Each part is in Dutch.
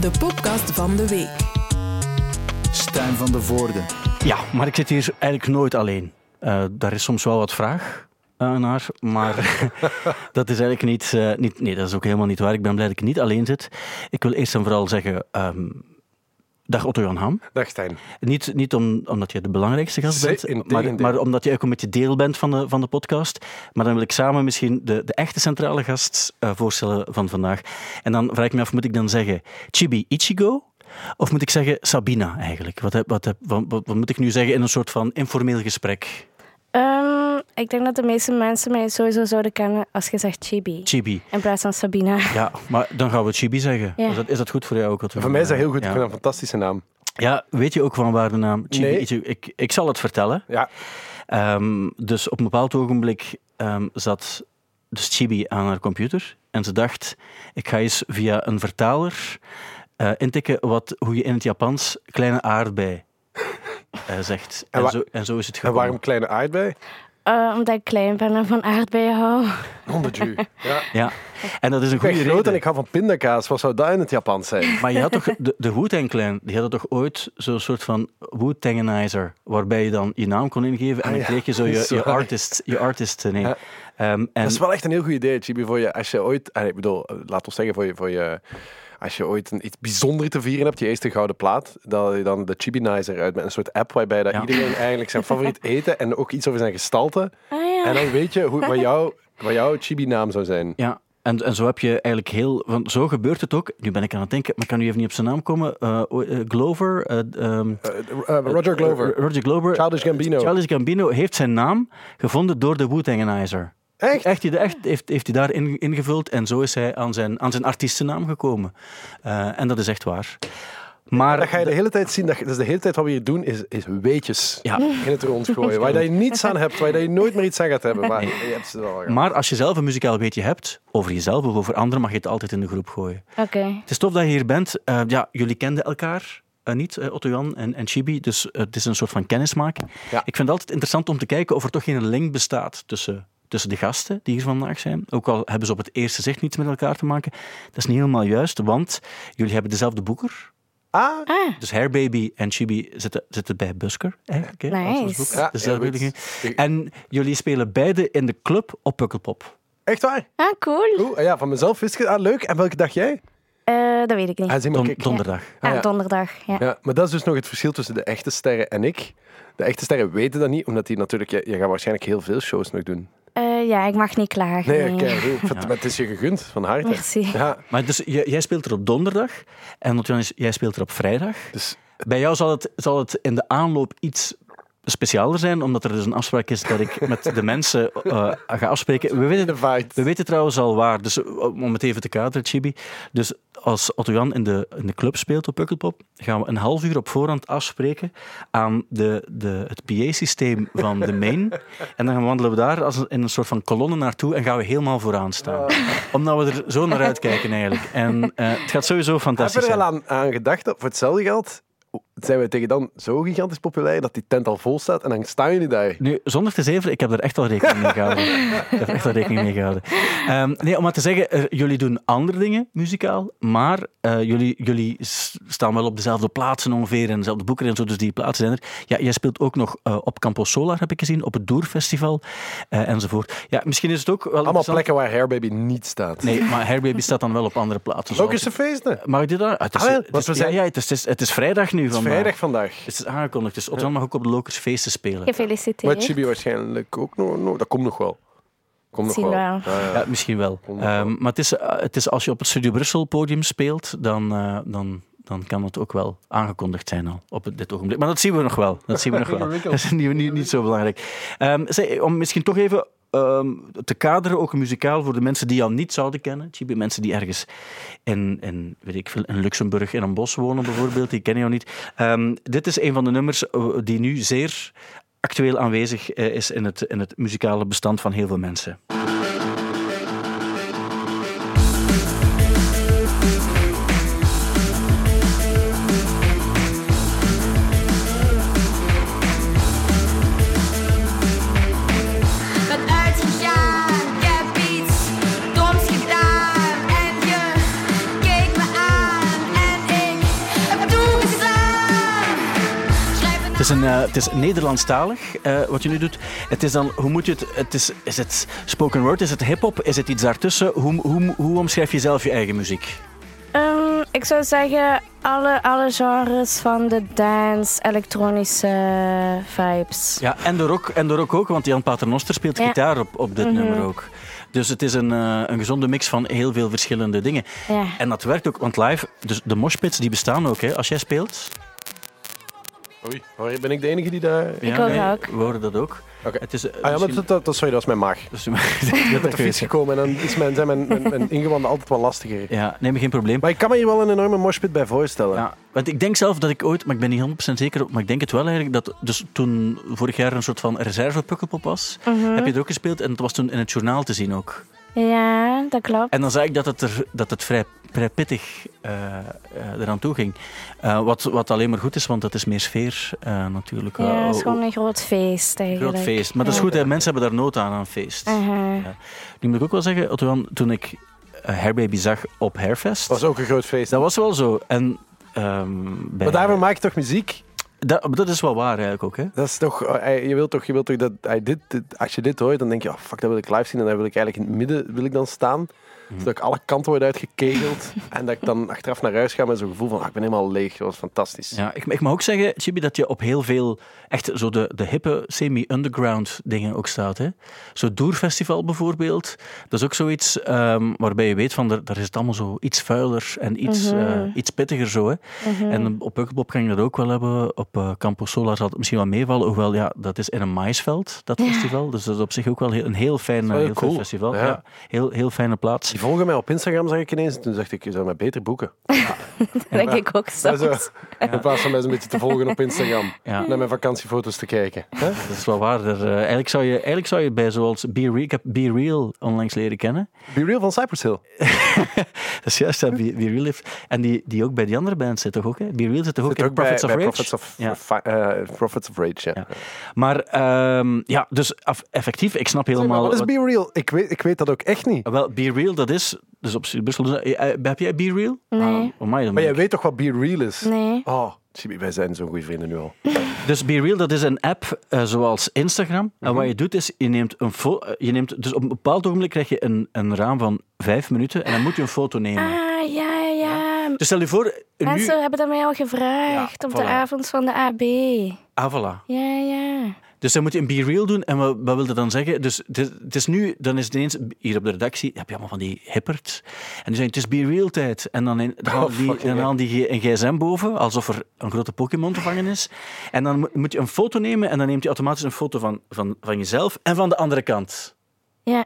de podcast van de week. Stijn van de Voorde. Ja, maar ik zit hier eigenlijk nooit alleen. Uh, daar is soms wel wat vraag uh, naar, maar dat is eigenlijk niet, uh, niet... Nee, dat is ook helemaal niet waar. Ik ben blij dat ik niet alleen zit. Ik wil eerst en vooral zeggen... Um, Dag Otto-Jan Ham. Dag Stijn. Niet, niet om, omdat je de belangrijkste gast bent, maar, maar, omdat je ook een beetje deel bent van de, van de podcast. Maar dan wil ik samen misschien de, de echte centrale gast uh, voorstellen van vandaag. En dan vraag ik me af, moet ik dan zeggen Chibi Ichigo? Of moet ik zeggen Sabina eigenlijk? Wat, wat, wat, wat moet ik nu zeggen in een soort van informeel gesprek? Um, ik denk dat de meeste mensen mij sowieso zouden kennen als je zegt Chibi. Chibi. In plaats van Sabina. Ja, maar dan gaan we Chibi zeggen. Ja. Is, dat, is dat goed voor jou ook? Voor mij is dat heel goed. Ja. Ik vind een fantastische naam. Ja, weet je ook van waar de naam Chibi nee. is? Ik, ik zal het vertellen. Ja. Um, dus op een bepaald ogenblik um, zat dus Chibi aan haar computer en ze dacht, ik ga eens via een vertaler uh, intikken wat, hoe je in het Japans kleine aardbei uh, zegt. En, en, zo, en, zo, is het gekomen. En waarom kleine aardbei? Uh, omdat ik klein ben en van aardbeien hou. 100 u. Ja. ja. En dat is een goede reden. groot en ik hou van pindakaas. Wat zou dat in het Japans zijn? Maar je had toch de, de Wu-Tang Clan, die hadden toch ooit zo'n soort van Wu-Tanganizer, waarbij je dan je naam kon ingeven en dan ah, kreeg je zo je, je artist, je artist nee. Ja. Um, en... Dat is wel echt een heel goed idee, Chibi, voor je, als je ooit, ik bedoel, laat ons zeggen, voor je, voor je als je ooit een, iets bijzonders te vieren hebt, je eerste gouden plaat, dat je dan de Chibinizer uit met een soort app waarbij dat iedereen eigenlijk zijn favoriet eten en ook iets over zijn gestalte. Ah, ja. En dan weet je hoe, wat, jou, wat jouw Chibi-naam zou zijn. Ja, en, en zo heb je eigenlijk heel... Want zo gebeurt het ook. Nu ben ik aan het denken, maar kan nu even niet op zijn naam komen. Uh, uh, Glover... Um, Roger Glover. Roger Glover. Childish Gambino. Childish Gambino heeft zijn naam gevonden door de Wu-Tanganizer. Echt? Echt, echt heeft, heeft hij daar in, ingevuld en zo is hij aan zijn, aan zijn artiestennaam gekomen. Uh, en dat is echt waar. Maar dat ga je de hele tijd zien. Dat, dus de hele tijd wat we hier doen is, is weetjes ja. in het rond gooien. waar je niets aan hebt, waar je nooit meer iets aan gaat hebben. Maar, je hebt ze wel maar als je zelf een muzikaal weetje hebt, over jezelf of over anderen, mag je het altijd in de groep gooien. Oké. Het is tof dat je hier bent. Uh, ja, jullie kenden elkaar. Uh, niet, uh, Otto-Jan en, en Chibi. Dus het is een soort van kennismaking. Ja. Ik vind het altijd interessant om te kijken of er toch geen link bestaat tussen tussen de gasten die hier vandaag zijn. Ook al hebben ze op het eerste zicht niets met elkaar te maken. Dat is niet helemaal juist, want jullie hebben dezelfde boeker. Ah. ah. Dus Hairbaby en Chibi zitten, zitten bij Busker eigenlijk. Hè, nice. Ja, dezelfde en jullie spelen beide in de club op Pukkelpop. Echt waar? Ah, cool. Oeh, ja, van mezelf wist je. Ah, leuk. En welke dag jij? Uh, dat weet ik niet. Ah, Don, donderdag. Ja. Ah, ja. donderdag, ja. ja. Maar dat is dus nog het verschil tussen de echte sterren en ik. De echte sterren weten dat niet, omdat die natuurlijk... Je, je gaat waarschijnlijk heel veel shows nog doen. Uh, ja, ik mag niet klagen. Nee, ja. het is je gegund, van harte. Merci. Ja. Maar dus, jij speelt er op donderdag en jij speelt er op vrijdag. Dus... Bij jou zal het, zal het in de aanloop iets specialer zijn, omdat er dus een afspraak is dat ik met de mensen uh, ga afspreken. We weten, we weten trouwens al waar, dus om het even te kaderen, Chibi. Dus als Otto Jan in de, in de club speelt op Pukkelpop, gaan we een half uur op voorhand afspreken aan de, de, het PA-systeem van de main. En dan wandelen we daar als in een soort van kolonne naartoe en gaan we helemaal vooraan staan. Omdat we er zo naar uitkijken eigenlijk. En uh, het gaat sowieso fantastisch. Heb je er al aan, aan gedacht, voor hetzelfde geld, zijn we tegen dan zo gigantisch populair dat die tent al vol staat en dan staan jullie daar. Nu, zonder te zeven, ik heb er echt al rekening mee gehouden. ik heb er echt al rekening mee gehouden. Um, nee, om maar te zeggen, jullie doen andere dingen muzikaal, maar uh, jullie, jullie staan wel op dezelfde plaatsen ongeveer en dezelfde boeken en zo, dus die plaatsen zijn er. Ja, jij speelt ook nog uh, op Campo Solar, heb ik gezien, op het Doerfestival uh, enzovoort. Ja, misschien is het ook wel Allemaal plekken waar Hairbaby niet staat. Nee, maar Hairbaby staat dan wel op andere plaatsen. Ook is een feesten. Mag ik dit daar? Het is, ah, het is, ja, ja, het is, het is vrijdag nu. Van vrijdag vandaag. Het is aangekondigd, dus Otto mag ook op de Lokers feesten spelen. Gefeliciteerd. Wat Chibi waarschijnlijk ook nog, no, dat komt nog wel. Komt misschien nog wel. Ja, ja. ja, misschien wel. Um, maar het is, uh, het is als je op het Studio Brussel podium speelt, dan, uh, dan, dan kan het ook wel aangekondigd zijn al op dit ogenblik. Maar dat zien we nog wel. Dat zien we nog wel. Dat is niet, niet, niet zo belangrijk. Um, zeg, om misschien toch even um, te kaderen, ook muzikaal, voor de mensen die jou niet zouden kennen. Chibi, mensen die ergens in, in, weet ik veel, in Luxemburg in een bos wonen bijvoorbeeld, die kennen jou niet. Um, dit is een van de nummers die nu zeer actueel aanwezig is in het, in het muzikale bestand van heel veel mensen. Is, een, uh, het is Nederlandstalig uh, wat je nu doet. Het is dan, hoe moet je het, het is, is het spoken word, is het hip-hop, is het iets daartussen? Hoe, hoe, hoe omschrijf je zelf je eigen muziek? Um, ik zou zeggen alle, alle genres van de dance, elektronische vibes. Ja, en de rock, en de rock ook, want Jan Paternoster speelt gitaar op, op dit mm -hmm. nummer ook. Dus het is een, uh, een gezonde mix van heel veel verschillende dingen. Ja. En dat werkt ook, want live, dus de moshpits die bestaan ook. Hè. Als jij speelt, Oei, ben ik de enige die daar... Ik hoor nee, ook. We horen dat ook. Oké. Het is, uh, ah ja, maar dat, dat, dat, sorry, dat is mijn maag. Dus, ik ben op de fiets gekomen en dan is mijn, zijn mijn, mijn, mijn ingewanden altijd wel lastiger. Ja, neem geen probleem. Maar ik kan me hier wel een enorme moshpit bij voorstellen. Ja, want ik denk zelf dat ik ooit, maar ik ben niet 100% zeker, maar ik denk het wel eigenlijk, dat dus toen vorig jaar een soort van reserve Pukkelpop was, -hmm. heb je er ook gespeeld en dat was toen in het journaal te zien ook. Ja, dat klopt. En dan zag ik dat het, er, dat het vrij, vrij pittig uh, uh, eraan toe ging. Uh, wat, wat alleen maar goed is, want dat is meer sfeer natuurlijk. Ja, het is gewoon een groot feest eigenlijk. Groot feest. Maar dat is goed, hè. mensen hebben daar nood aan, aan feest. -huh. Nu moet ik ook wel zeggen, toen ik Hairbaby zag op Hairfest... Dat was ook een groot feest. Dat was wel zo. En, um, maar daarvoor maak je toch muziek? Dat, dat, is wel waar eigenlijk ook. Hè? Dat is toch, je wilt toch, je wilt toch dat dit, als je dit hoort, dan denk je, oh fuck, dat wil ik live zien en daar wil ik eigenlijk in het midden wil ik dan staan. Mm. Zodat ik alle kanten word uitgekegeld en dat ik dan achteraf naar huis ga met zo'n gevoel van, ah, ik ben helemaal leeg. Dat was fantastisch. Ja, ik, ik mag ook zeggen, Chibi, dat je op heel veel, echt zo de, de hippe, semi-underground dingen ook staat. Hè? Zo Doerfestival bijvoorbeeld, dat is ook zoiets um, waarbij je weet van, daar is het allemaal zo iets vuiler en iets, Mhm. mm -hmm. uh, iets pittiger zo. Hè? Mm -hmm. En op Pukkelpop kan je dat ook wel hebben. Op uh, Campus Solar zal het misschien wel meevallen, hoewel ja, dat is in een maisveld, dat festival. Dus dat is op zich ook wel heel, een heel fijn, heel cool. festival. Ja. Ja, heel, heel fijne plaats. Die volgen mij op Instagram, zag ik ineens. En toen dacht ik, je zou mij beter boeken. Ja. dat denk ik ook zo. Ja. In plaats van mij een beetje te volgen op Instagram. Ja. Naar mijn vakantiefoto's te kijken. Hè? Dat is wel waar. Er, uh, eigenlijk, zou je, eigenlijk zou je bij zoals Be Real, ik heb Be Real onlangs leren kennen. Be Real van Cypress Hill. dat is juist, ja, Be, Be Real heeft. En die, die ook bij die andere band zit toch ook? Hè? Be Real zit toch ook zit in ook Prophets bij, of bij Rage? Prophets of, ja. uh, Prophets of Rage, ja. ja. Maar um, ja, dus effectief, ik snap helemaal... Wat is Be Real? Ik weet, ik weet dat ook echt niet. Wel, Be Real, dat is... Dus op Brussel, heb jij Be Real? Nee. Ah, oh my, maar jij weet toch wat Be Real is? Nee. Oh, wij zijn zo'n goede vrienden nu al. Dus Be Real, dat is een app uh, zoals Instagram. Mm -hmm. En wat je doet is, je neemt een foto... Je neemt, dus op een bepaald ogenblik krijg je een, een raam van vijf minuten en dan moet je een foto nemen. Ah, ja, ja. Dus stel je voor... Mensen nu... hebben dat mij al gevraagd ja, op voilà. de avond van de AB. Ah, voilà. Ja, ja. Dus dan moet je een Be Real doen. En wat, wat wil dat dan zeggen? Dus het is, nu, dan is het ineens, hier op de redactie, heb je allemaal van die hippert. En die zeggen, het is Be Real tijd. En dan, in, dan halen die, Oh, dan halen die een gsm boven, alsof er een grote Pokémon te vangen is. En dan moet je een foto nemen en dan neemt hij automatisch een foto van, van, van jezelf en van de andere kant. Ja.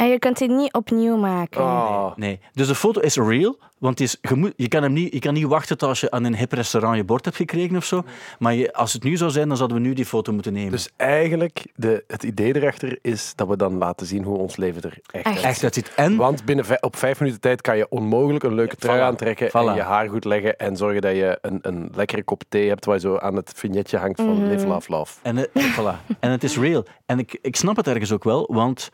En je kunt die niet opnieuw maken. Oh. Nee. Dus de foto is real, want is, je, moet, je, kan hem niet, je kan niet wachten tot als je aan een hip restaurant je bord hebt gekregen of zo. Maar je, als het nu zou zijn, dan zouden we nu die foto moeten nemen. Dus eigenlijk, de, het idee erachter is dat we dan laten zien hoe ons leven er echt, echt. echt uitziet. En? Want binnen op vijf minuten tijd kan je onmogelijk een leuke trui Voilà. aantrekken Voilà. en je haar goed leggen en zorgen dat je een, een lekkere kop thee hebt waar je zo aan het vignetje hangt van Mhm. Live, Love, Love. En, het, voilà. en het is real. En ik, ik snap het ergens ook wel, want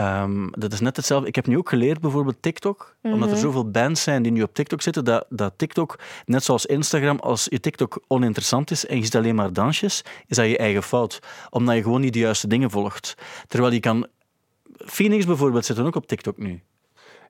um, dat is net hetzelfde. Ik heb nu ook geleerd, bijvoorbeeld TikTok, Mhm. omdat er zoveel bands zijn die nu op TikTok zitten, dat, dat TikTok, net zoals Instagram, als je TikTok oninteressant is en je ziet alleen maar dansjes, is dat je eigen fout. Omdat je gewoon niet de juiste dingen volgt. Terwijl je kan... Phoenix bijvoorbeeld zit dan ook op TikTok nu.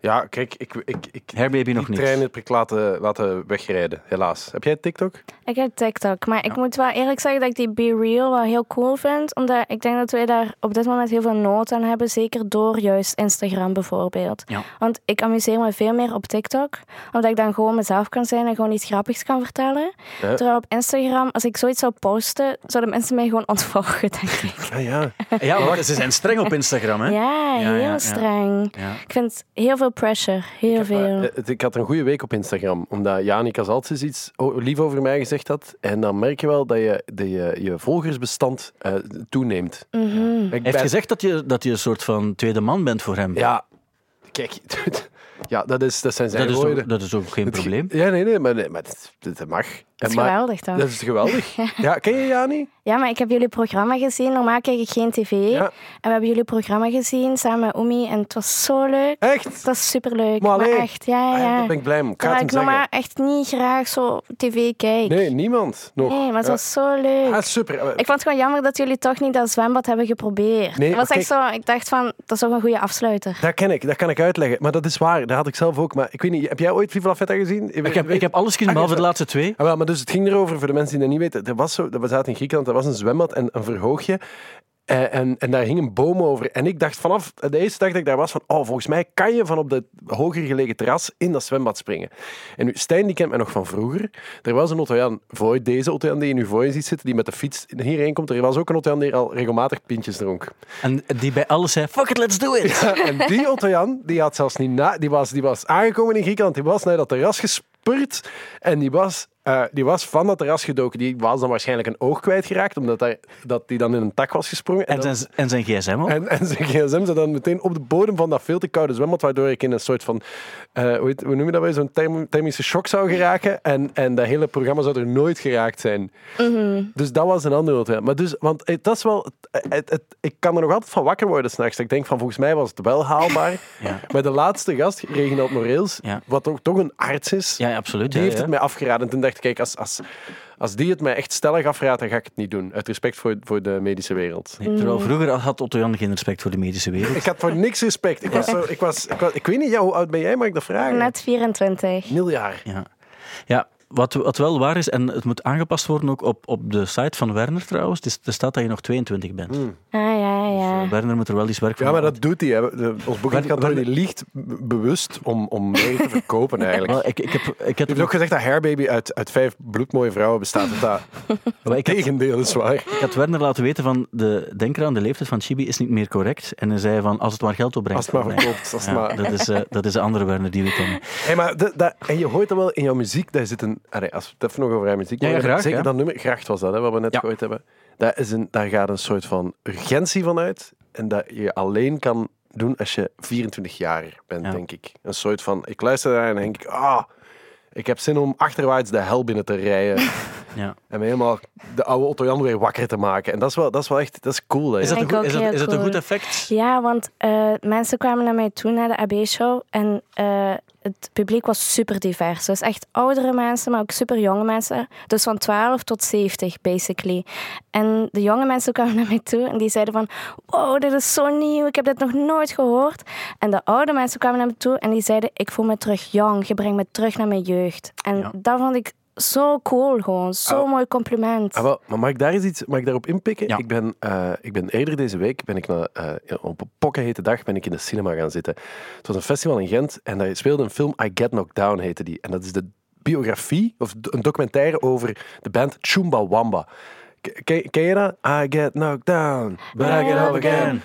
Ja, kijk, ik, ik, ik Hairbaby nog die niet. trein heb ik laten, laten wegrijden, helaas. Heb jij TikTok? Ik heb TikTok, maar ik moet wel eerlijk zeggen dat ik die Be Real wel heel cool vind. Omdat ik denk dat wij daar op dit moment heel veel nood aan hebben. Zeker door juist Instagram bijvoorbeeld. Ja. Want ik amuseer me veel meer op TikTok. Omdat ik dan gewoon mezelf kan zijn en gewoon iets grappigs kan vertellen. Ja. Terwijl op Instagram, als ik zoiets zou posten, zouden mensen mij gewoon ontvolgen, denk ik. Ah ja. Ja, maar ze zijn streng op Instagram, hè? Ja, heel ja, ja. streng. Ja. Ik vind heel veel pressure. Heel veel. Maar, eh, ik had een goede week op Instagram, omdat Janik Azaltjes iets lief over mij gezegd had. En dan merk je wel dat je dat je, je volgersbestand eh, toeneemt. Mhm. Ik Hij heeft ben- gezegd dat je, dat je een soort van tweede man bent voor hem. Ja, kijk, Ja, dat, is, dat zijn zijn Dat is, ook, dat is ook geen probleem. Ja, nee, nee, maar, nee, maar dat, dat mag. Dat is Maar- geweldig toch? Dat is geweldig. Ja, ken je Jani? Ja, maar ik heb jullie programma gezien. Normaal kijk ik geen tv. Ja. En we hebben jullie programma gezien samen met Oemi. En het was zo leuk. Echt? Het was superleuk. Maar Maar, echt, ja, Ah, ja. daar ben ik blij om. Ik ga Terwijl het ik normaal zeggen. echt niet graag zo tv kijk. Nee, niemand nog. Nee, maar het Ja. was zo leuk. Ah, super. Ik vond het gewoon jammer dat jullie toch niet dat zwembad hebben geprobeerd. Nee, was zo, ik dacht van, dat is ook een goede afsluiter. Dat ken ik, dat kan ik uitleggen. Maar dat is waar, dat had ik zelf ook. Maar ik weet niet, heb jij ooit Viva la Feta gezien? Ik heb, ik heb alles gezien, Ah, behalve de laatste twee. Ah, wel, maar dus het ging erover, voor de mensen die dat niet weten. Er was zo, we zaten in Griekenland, was een zwembad en een verhoogje. Eh, en, en daar hing een boom over. En ik dacht vanaf de eerste dag dat ik daar was van, oh, volgens mij kan je van op dat hoger gelegen terras in dat zwembad springen. En nu, Stijn die kent mij nog van vroeger. Er was een Ottojan deze Ottojan die je nu voor je ziet zitten, die met de fiets hierheen komt. Er was ook een Ottojan die al regelmatig pintjes dronk. En die bij alles zei, fuck it, let's do it. Ja, en die Ottojan, die had zelfs niet na, die was, die was aangekomen in Griekenland, die was naar dat terras gespurt en die was, eh, die was van dat terras gedoken. Die was dan waarschijnlijk een oog kwijtgeraakt, omdat hij, dat die dan in een tak was gesprongen. En dan- zijn, en zijn gsm ook. en, en zijn gsm zat dan meteen op de bodem van dat veel te koude zwembad, waardoor ik in een soort van, eh, hoe, heet- hoe noem je dat weer, zo'n therm- thermische shock zou geraken. En, en dat hele programma zou er nooit geraakt zijn. Dus dat was een andere hotel. Maar dus, want eh, dat is wel, het, het- het- ik kan er nog altijd van wakker worden s'nachts. Ik denk van, volgens mij was het wel haalbaar. Ja. Maar de laatste gast, Reginald Moreels, Ja. wat toch, toch een arts is, Ja, ja, absoluut. die ja, heeft ja. het mij afgeraden. En toen dacht kijk, als, als, als die het mij echt stellig afraadt, dan ga ik het niet doen. Uit respect voor, voor de medische wereld. Nee, terwijl vroeger had Otto Jan geen respect voor de medische wereld. Ik had voor niks respect. Ik, was zo, ik, was, ik, was, ik weet niet, ja, hoe oud ben jij? Mag ik dat vragen? Net 24. Nul jaar. Ja, ja wat, wat wel waar is, en het moet aangepast worden ook op, op de site van Werner trouwens, het is- er staat dat je nog 22 bent. Ah, ja, ja. Werner moet er wel iets werk van Ja, maar dat doet hij. hè. De- Ons boekingskantoor die liegt bewust om, om meer te verkopen eigenlijk. Wel, ik, ik heb, ik heb Je hebt ook gezegd dat Hairbaby uit, uit vijf bloedmooie vrouwen bestaat. Dat tegendeel is waar. ik had Werner laten weten van, de, denk eraan, de leeftijd van Chibi is niet meer correct. En hij zei van, als het maar geld opbrengt. Als het maar verkoopt. Als het Ja, maar... dat, is, eh, dat is de andere Werner die we kennen. Hey, maar de- dat- en je hoort dat wel in jouw muziek. Daar zit een, allee, als we het even nog over haar muziek Ja, ja, hebben, graag, Zeker ja. dat nummer, Gracht was dat, hè, wat we net Ja. gehoord hebben. Daar, is een, daar gaat een soort van urgentie van uit. En dat je alleen kan doen als je 24 jaar bent, Ja. denk ik. Een soort van, ik luister daar en denk ik, ah, ik heb zin om achterwaarts de hel binnen te rijden. Ja. En me helemaal de oude Otto Jan weer wakker te maken. En dat is wel, dat is wel echt, dat is cool. Hè, Is dat, een goed, is, dat, heel is dat een goed effect? Ja, want eh, mensen kwamen naar mij toe naar de AB-show en eh, het publiek was super divers. Dus echt oudere mensen, maar ook super jonge mensen. Dus van 12 tot 70, basically. En de jonge mensen kwamen naar mij toe en die zeiden van... Wow, dit is zo nieuw, ik heb dit nog nooit gehoord. En de oude mensen kwamen naar me toe en die zeiden... Ik voel me terug jong, je brengt me terug naar mijn jeugd. En Ja. dat vond ik zo cool gewoon. Zo'n Ah. mooi compliment. Ah, wel, maar mag ik daar eens iets, mag ik daarop inpikken? Ja. Ik, ben, eh, ik ben eerder deze week, ben ik naar, eh, op een pokkenhete dag, ben ik in de cinema gaan zitten. Het was een festival in Gent en daar speelde een film, I Get Knocked Down heette die. En dat is de biografie, of een documentaire over de band Chumbawamba. Ken, ken je dat? I get knocked down, but I get up again.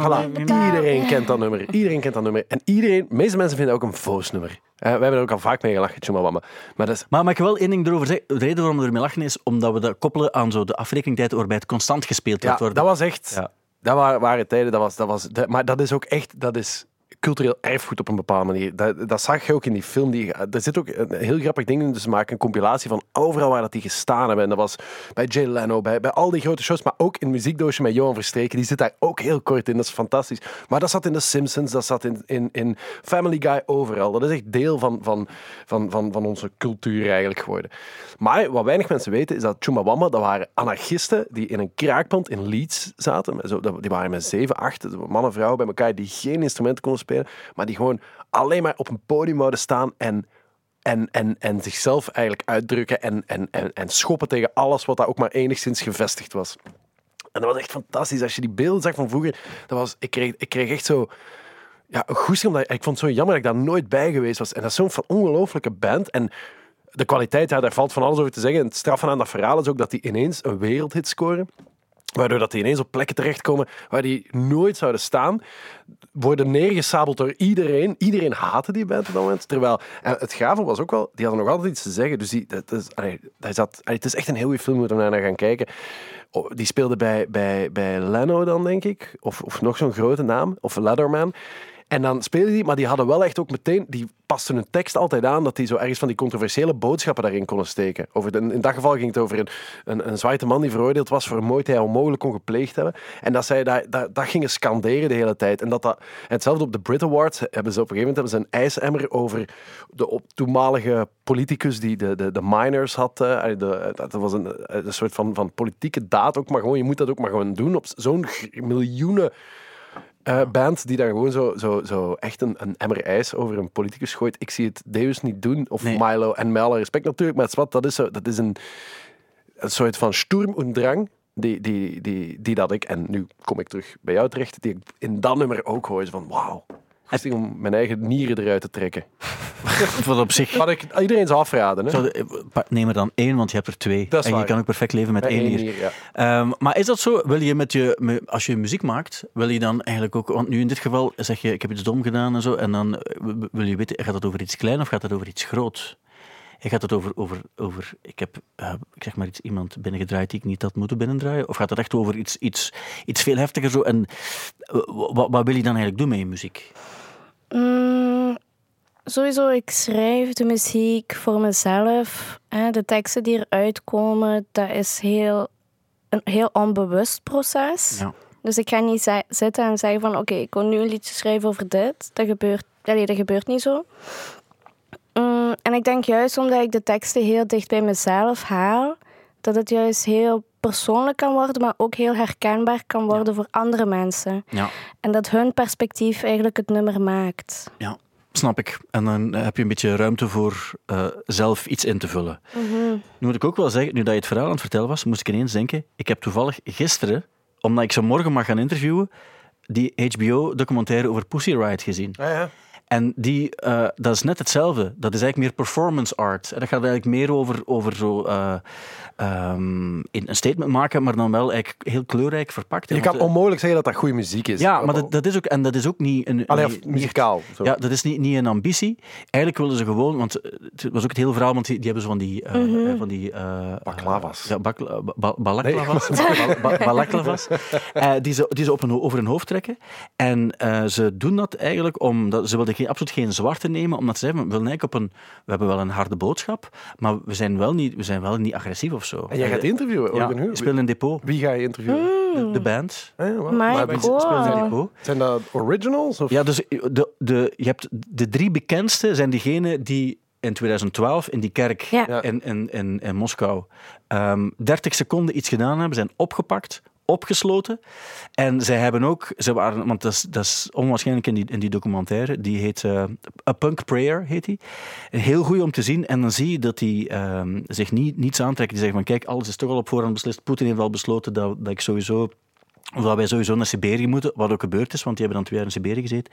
Voilà, iedereen kent dat nummer. Iedereen kent dat nummer. En iedereen, de meeste mensen vinden ook een voos nummer. Eh, we hebben er ook al vaak mee gelachen, Chumbawamba. Maar dat is Maar mag ik wel één ding erover zeggen? De reden waarom we ermee lachen is omdat we dat koppelen aan zo de afrekeningtijd waarbij het constant gespeeld Ja, wordt dat was echt. Ja. Dat waren, waren tijden. Dat was, dat was, dat- maar dat is ook echt. Dat is cultureel erfgoed op een bepaalde manier. Dat, zag je ook in die film. Die, er zit ook een heel grappig ding in. Dus ze maken een compilatie van overal waar dat die gestaan hebben. En dat was bij Jay Leno, bij, bij al die grote shows. Maar ook in Muziekdoosje met Johan Verstreken. Die zit daar ook heel kort in. Dat is fantastisch. Maar dat zat in The Simpsons. Dat zat in, in, in Family Guy overal. Dat is echt deel van, van, van, van, van onze cultuur eigenlijk geworden. Maar wat weinig mensen weten is dat Chumbawamba, dat waren anarchisten die in een kraakpand in Leeds zaten. Die waren met zeven, acht mannen en vrouwen bij elkaar die geen instrumenten konden spelen, maar die gewoon alleen maar op een podium wouden staan en, en, en, en zichzelf eigenlijk uitdrukken en, en, en, en schoppen tegen alles wat daar ook maar enigszins gevestigd was. En dat was echt fantastisch. Als je die beelden zag van vroeger, dat was, ik, kreeg, ik kreeg echt zo ja, goesting, omdat ik vond het zo jammer dat ik daar nooit bij geweest was. En dat is zo'n ongelooflijke band. En de kwaliteit, daar valt van alles over te zeggen. En het straffen aan dat verhaal is ook dat die ineens een wereldhit scoren. Waardoor dat die ineens op plekken terechtkomen waar die nooit zouden staan. Worden neergesabeld door iedereen. Iedereen haatte die band op dat moment. Terwijl, en het gave was ook wel, die hadden nog altijd iets te zeggen. Dus die, dat is, allee, dat het is echt een heel goede film, moet er naar gaan kijken. Oh, die speelde bij, bij, bij Leno dan, denk ik. Of, of nog zo'n grote naam. Of Letterman. En dan speelden die, maar die hadden wel echt ook meteen, die pasten hun tekst altijd aan dat die zo ergens van die controversiële boodschappen daarin konden steken. Over de, in dat geval ging het over een, een, een zwarte man die veroordeeld was voor een moord die hij onmogelijk kon gepleegd hebben. En dat zij dat, dat, dat gingen scanderen de hele tijd. En, dat dat, hetzelfde op de Brit Awards hebben ze op een gegeven moment hebben ze een ijsemmer over de op, toenmalige politicus die de, de, de miners had. Uh, de, dat was een, een soort van, van politieke daad ook, maar gewoon, je moet dat ook maar gewoon doen op zo'n miljoenen uh, band die dan gewoon zo, zo, zo echt een, een emmer ijs over een politicus gooit. Ik zie het Deus niet doen. Of Milo. En met alle respect natuurlijk, maar het is wat, dat is, zo, dat is een, een soort van sturm en drang die, die, die, die dat ik, en nu kom ik terug bij jou terecht, die ik in dat nummer ook hoor. Van wauw, om mijn eigen nieren eruit te trekken. Wat op zich... Wat ik iedereen zou afraden. Hè? neem er dan één, want je hebt er twee. en je kan ook perfect leven met, één nier. Ja. Ehm, maar is dat zo? Wil je met je, als je muziek maakt, wil je dan eigenlijk ook... Want nu in dit geval zeg je, ik heb iets dom gedaan en zo. En dan eh, wil je weten, gaat het over iets klein of gaat het over iets groot? Gaat het over, over, over ik heb uh, ik zeg maar iets, iemand binnengedraaid die ik niet had moeten binnendraaien? Of gaat het echt over iets, iets, iets veel heftiger zo? En eh, wat, wat wil je dan eigenlijk doen met je muziek? Mm, sowieso, ik schrijf de muziek voor mezelf. De teksten die eruit komen, dat is heel, een heel onbewust proces. Ja. Dus ik ga niet zitten en zeggen van oké, ik kon nu een liedje schrijven over dit. Dat gebeurt, allee, dat gebeurt niet zo. Mm, en ik denk juist omdat ik de teksten heel dicht bij mezelf haal, dat het juist heel persoonlijk kan worden, maar ook heel herkenbaar kan worden voor andere mensen. Ja. En dat hun perspectief eigenlijk het nummer maakt. Ja, snap ik. En dan heb je een beetje ruimte voor uh, zelf iets in te vullen. Mhm. Nu moet ik ook wel zeggen, nu dat je het verhaal aan het vertellen was, moest ik ineens denken, ik heb toevallig gisteren, omdat ik ze morgen mag gaan interviewen, die HBO-documentaire over Pussy Riot gezien. Ja, ja. En die, uh, dat is net hetzelfde. Dat is eigenlijk meer performance art. En dat gaat eigenlijk meer over, over zo, uh, um, een statement maken, maar dan wel eigenlijk heel kleurrijk verpakt. Je kan onmogelijk zeggen dat dat goede muziek is. Ja, maar dat, dat is ook, en dat is ook niet een. Allee, niet, muzikaal. Zo. Ja, dat is niet, niet een ambitie. Eigenlijk wilden ze gewoon, want het was ook het hele verhaal, want die, die hebben zo van die. Uh, mm -hmm. van die baklavas. ja, bak, ba, balaklavas. Nee. balaklavas. die ze, die ze op een, over hun hoofd trekken. En ze doen dat eigenlijk omdat ze wilden geen, absoluut geen zwarte nemen, omdat ze zeggen, we willen eigenlijk op een, we hebben wel een harde boodschap, maar we zijn wel niet, we zijn wel niet agressief of zo. En jij gaat interviewen? Ja, ik speel in depot. Wie ga je interviewen? De, de band. Ah, ja, maar ik speel in depot. Zijn dat originals? Of? Ja, dus de, de, je hebt de drie bekendste zijn diegenen die in 2012 in die kerk in, in, in, in Moskou um, ehm, 30 seconden iets gedaan hebben, zijn opgepakt, opgesloten. En zij hebben ook, ze waren, want dat is, dat is onwaarschijnlijk in die, in die documentaire, die heet uh, A Punk Prayer, heet die. Heel goed om te zien. En dan zie je dat die um, zich niet, niets aantrekken. Die zeggen van kijk, alles is toch al op voorhand beslist. Poetin heeft al besloten dat, dat ik sowieso of dat wij sowieso naar Siberië moeten, wat ook gebeurd is, want die hebben dan twee jaar in Siberië gezeten.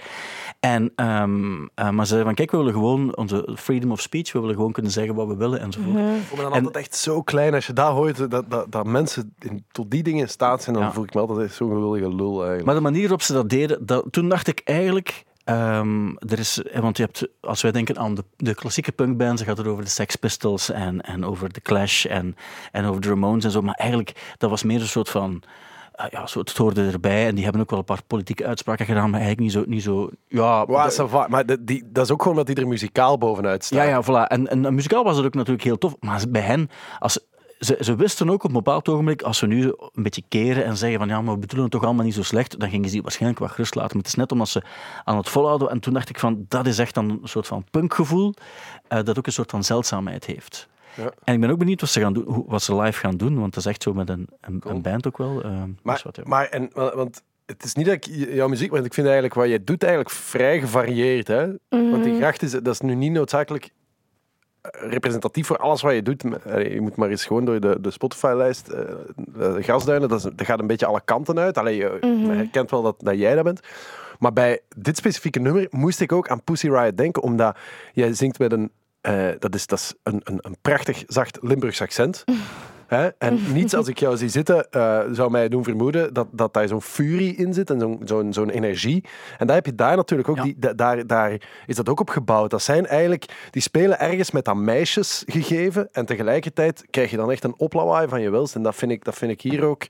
En, um, uh, maar ze zeiden van, kijk, we willen gewoon onze freedom of speech, we willen gewoon kunnen zeggen wat we willen enzovoort. Mm -hmm. Ik voel me dan en, altijd echt zo klein als je daar hoort dat, dat, dat mensen in, tot die dingen in staat zijn, dan ja. voel ik me altijd zo'n geweldige lul eigenlijk. Maar de manier waarop ze dat deden, dat, toen dacht ik eigenlijk, Um, er is, want je hebt, als wij denken aan de, de klassieke punkbands, dan gaat het over de Sex Pistols en, en over The Clash en, en over de Ramones en zo. Maar eigenlijk, dat was meer een soort van ja, zo, het hoorde erbij. En die hebben ook wel een paar politieke uitspraken gedaan, maar eigenlijk niet zo... Niet zo ja, wow, maar de, die, dat is ook gewoon dat die er muzikaal bovenuit staat. Ja, ja, voilà. En, en, en muzikaal was het ook natuurlijk heel tof. Maar bij hen, als, ze, ze, wisten ook op een bepaald ogenblik, als we nu een beetje keren en zeggen van ja, maar we bedoelen het toch allemaal niet zo slecht, dan gingen ze die waarschijnlijk wat gerust laten. Maar het is net omdat ze aan het volhouden. En toen dacht ik van, dat is echt dan een soort van punkgevoel, uh, dat ook een soort van zeldzaamheid heeft. Ja. En ik ben ook benieuwd wat ze, gaan doen, wat ze live gaan doen, want dat is echt zo met een, een, een band ook wel. Uh, maar, wat, ja. maar en, want het is niet dat ik jouw muziek, want ik vind eigenlijk wat je doet eigenlijk vrij gevarieerd. Hè? Mm. Want die gracht is, dat is nu niet noodzakelijk eh, representatief voor alles wat je doet. Je moet maar eens gewoon door de, de Spotify-lijst, uh, de gasduinen, dat, is, dat, gaat een beetje alle kanten uit. Allee, je mm -hmm. herkent wel dat, dat jij dat bent. Maar bij dit specifieke nummer moest ik ook aan Pussy Riot denken, omdat jij zingt met een uh, dat is, dat is een, een, een prachtig zacht Limburgs accent. Hè? En niets als ik jou zie zitten, uh, zou mij doen vermoeden dat, dat daar zo'n furie in zit en zo'n zo'n zo'n energie. En daar heb je daar natuurlijk ook, ja. die, daar, daar is dat ook op gebouwd. Dat zijn eigenlijk, die spelen ergens met dat meisjes gegeven en tegelijkertijd krijg je dan echt een oplawaai van je wilst. En dat vind ik, dat vind ik hier ook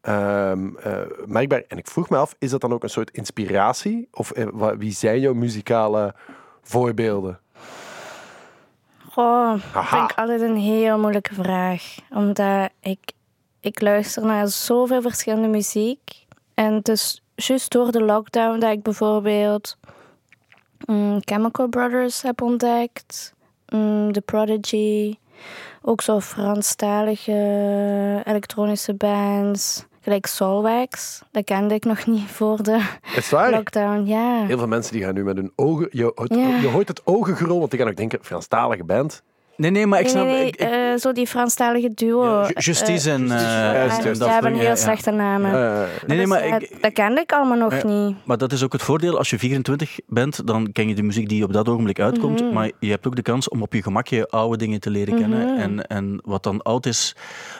ehm, eh, merkbaar. En ik vroeg me af, is dat dan ook een soort inspiratie? Of eh, wie zijn jouw muzikale voorbeelden? Oh, dat vind ik altijd een heel moeilijke vraag. Omdat ik, ik luister naar zoveel verschillende muziek. En het is juist door de lockdown dat ik bijvoorbeeld mm, Chemical Brothers heb ontdekt. mm, The Prodigy. Ook zo Franstalige elektronische bands. Gelijk Solwax. Dat kende ik nog niet voor de Is waar? lockdown. Ja. Heel veel mensen die gaan nu met hun ogen... Je, Ja. je hoort het ogengerol, want die gaan ook denken, Franstalige band. Nee, nee, maar ik Nee, snap... nee, nee, ik- ik- eh, zo die Franstalige duo. Ja, Ju- Justice en, Justice, eh, dat hebben heel ja, ja. slechte namen. Eh, nee, nee, Dus, maar eh, ik, dat kende ik allemaal nog niet. Maar dat is ook het voordeel. Als je 24 bent, dan ken je de muziek die op dat ogenblik uitkomt. Mhm. Maar je hebt ook de kans om op je gemakje oude dingen te leren kennen. Mhm. En, en wat dan oud is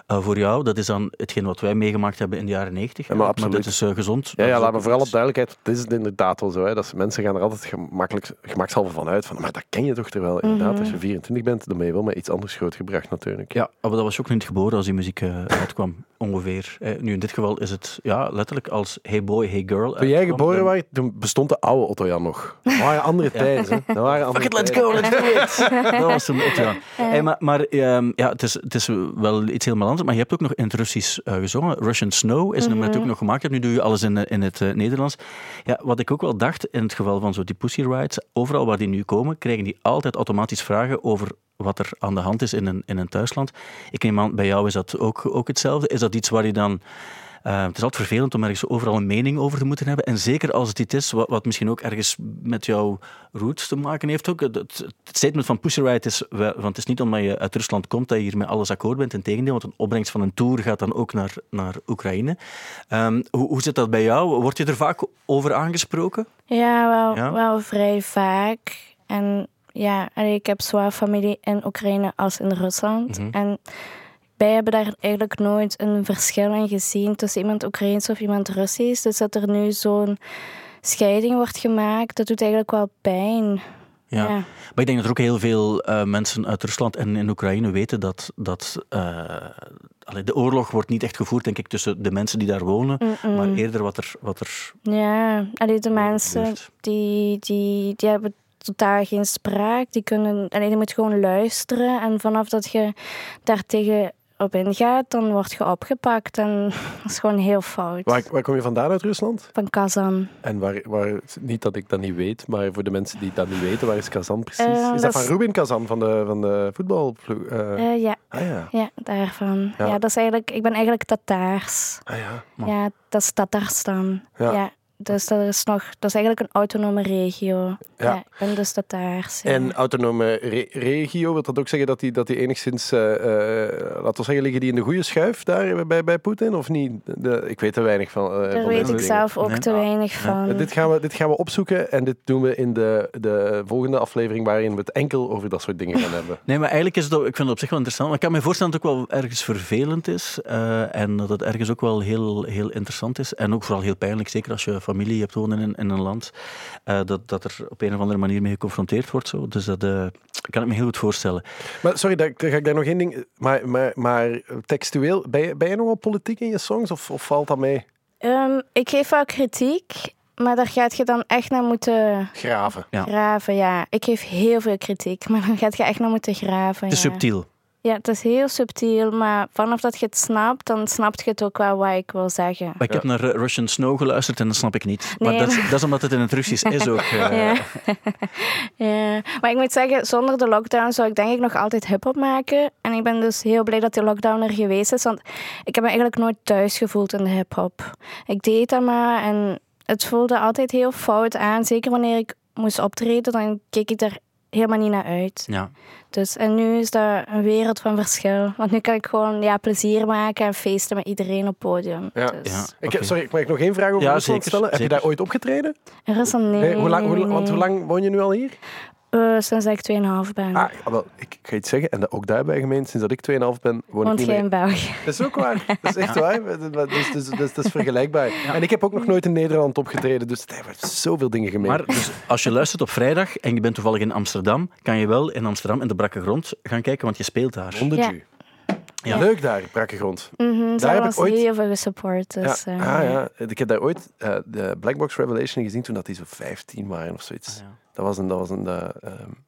eh, voor jou, dat is dan hetgeen wat wij meegemaakt hebben in de jaren 90. Ja, maar absoluut. dat is eh, gezond. ja, ja, laat me vooral op duidelijkheid. Het is het inderdaad wel zo. Hè, dat mensen gaan er altijd gemakkelijk, gemakshalve van uit. Van, maar dat ken je toch terwijl. Inderdaad, Mhm. als je 24 bent, dan ben je wel met iets anders grootgebracht natuurlijk. Ja, maar dat was je ook niet geboren als die muziek eh, uitkwam, ongeveer. Eh, nu, in dit geval is het ja, letterlijk als Hey Boy, Hey Girl. Toen jij geboren dan- was, toen bestond de oude Otto Jan nog. Dat waren andere tijden. Hè. Dat waren andere Fuck it, let's go, let's do it. dat was een Otto Jan. Hey, maar maar ehm, ja, het, is, het is wel iets helemaal anders. Maar je hebt ook nog in het Russisch eh, gezongen. Russian Snow is een nummer dat je ook nog gemaakt hebt. Nu doe je alles in, eh, in het eh, Nederlands. Ja, wat ik ook wel dacht, in het geval van zo die Pussy Rides, overal waar die nu komen, krijgen die altijd automatisch vragen over wat er aan de hand is in een, in een thuisland. Ik neem aan, bij jou is dat ook, ook hetzelfde. Is dat iets waar je dan... eh, het is altijd vervelend om ergens overal een mening over te moeten hebben. En zeker als het iets is wat, wat misschien ook ergens met jouw roots te maken heeft. Ook. Het, het statement van Pussy Riot is, want het is niet omdat je uit Rusland komt dat je hier met alles akkoord bent. Integendeel, want een opbrengst van een tour gaat dan ook naar, naar Oekraïne. Ehm, hoe, hoe zit dat bij jou? Word je er vaak over aangesproken? Ja, wel, Ja? wel vrij vaak. En ja, ik heb zowel familie in Oekraïne als in Rusland. Mhm. En wij hebben daar eigenlijk nooit een verschil in gezien tussen iemand Oekraïens of iemand Russisch. Dus dat er nu zo'n scheiding wordt gemaakt, dat doet eigenlijk wel pijn. Ja. Ja. Maar ik denk dat er ook heel veel eh, mensen uit Rusland en in Oekraïne weten dat, dat eh, de oorlog wordt niet echt gevoerd, denk ik, tussen de mensen die daar wonen, maar eerder wat er, wat er Ja, allee, de mensen gebeurt. die, die, die hebben totaal geen spraak. Die kunnen, allee, die moet gewoon luisteren. En vanaf dat je daar tegen op ingaat, dan word je opgepakt. En dat is gewoon heel fout. Waar, waar kom je vandaan uit Rusland? Van Kazan. En waar, waar, niet dat ik dat niet weet, maar voor de mensen die dat niet weten, waar is Kazan precies? Eh, is dat van is- Rubin Kazan, van de, van de voetbalploeg? Eh, Eh, ja, ah ja, ja, daarvan. Ja. Ja. dat is eigenlijk, ik ben eigenlijk Tataars. ah ja. Ja, dat is Tatarstan. Ja. Ja. Dus dat is nog, dat is eigenlijk een autonome regio. Ja. Ja, ik ben dus Tataars. ja. En autonome re- regio, wil dat ook zeggen dat die, dat die enigszins, eh eh laten we zeggen, liggen die in de goede schuif daar bij, bij Poetin, of niet? De, ik weet er weinig van. eh, Daar van weet ik dingen. zelf ook Nee. te weinig van. Dit, gaan we, dit gaan we opzoeken en dit doen we in de, de volgende aflevering waarin we het enkel over dat soort dingen gaan hebben. Nee, maar eigenlijk is het, ook- ik vind het op zich wel interessant. Maar ik kan me voorstellen dat het ook wel ergens vervelend is. eh, en dat het ergens ook wel heel, heel interessant is. En ook vooral heel pijnlijk, zeker als je familie hebt wonen in, in een land. eh, dat, dat er op een of andere manier mee geconfronteerd wordt. Zo. Dus dat eh, kan ik me heel goed voorstellen. Maar sorry, daar, daar ga ik daar nog één ding... Maar, maar, maar textueel, ben je, ben je nog wel politiek in je songs of, of valt dat mee? Ehm, ik geef wel kritiek, maar daar gaat je dan echt naar moeten Graven. Ja. graven. Ja, ik geef heel veel kritiek, maar dan gaat je echt naar moeten graven. Het is ja. subtiel. Ja, het is heel subtiel, maar vanaf dat je het snapt, dan snapt je het ook wel wat ik wil zeggen. Maar ik heb naar Russian Snow geluisterd en dat snap ik niet. Maar Nee, dat, is, maar- dat is omdat het in het Russisch is ook. eh, Ja. ja. Maar ik moet zeggen, zonder de lockdown zou ik denk ik nog altijd hip-hop maken. En ik ben dus heel blij dat die lockdown er geweest is, want ik heb me eigenlijk nooit thuis gevoeld in de hip-hop. Ik deed dat maar en het voelde altijd heel fout aan. Zeker wanneer ik moest optreden, dan keek ik er helemaal niet naar uit. ja. Dus, en nu is dat een wereld van verschil. Want nu kan ik gewoon ja, plezier maken en feesten met iedereen op het podium. Ja. Dus. Ja. Ik. Sorry, mag ik nog één vraag over Ja, Rusland zeker, stellen? Heb je daar ooit opgetreden? Er is een nee. Nee, hoe lang, hoe, want hoe lang woon je nu al hier? Eh, sinds dat ik 2,5 ben. Ah, wel, ik ga iets zeggen, en dat ook daarbij gemeend, sinds dat ik 2,5 ben, woon ik Woont niet meer. in België? Dat is ook waar. Dat is echt waar. Dat is, dus, dus, dat is vergelijkbaar. En ik heb ook nog nooit in Nederland opgetreden, dus er wordt zoveel dingen gemeen. Maar dus, als je luistert op vrijdag en je bent toevallig in Amsterdam, kan je wel in Amsterdam in de brakke grond gaan kijken, want je speelt daar. Onder Ja. Leuk daar, brakke grond. Mm daar heb ik ooit heel veel gesupport. Dus, ja. Uh, ah, ja. Ik heb daar ooit uh, de Blackbox Revelation gezien toen dat die zo 15 waren of zoiets. Ah, dat was een, dat was een, uh,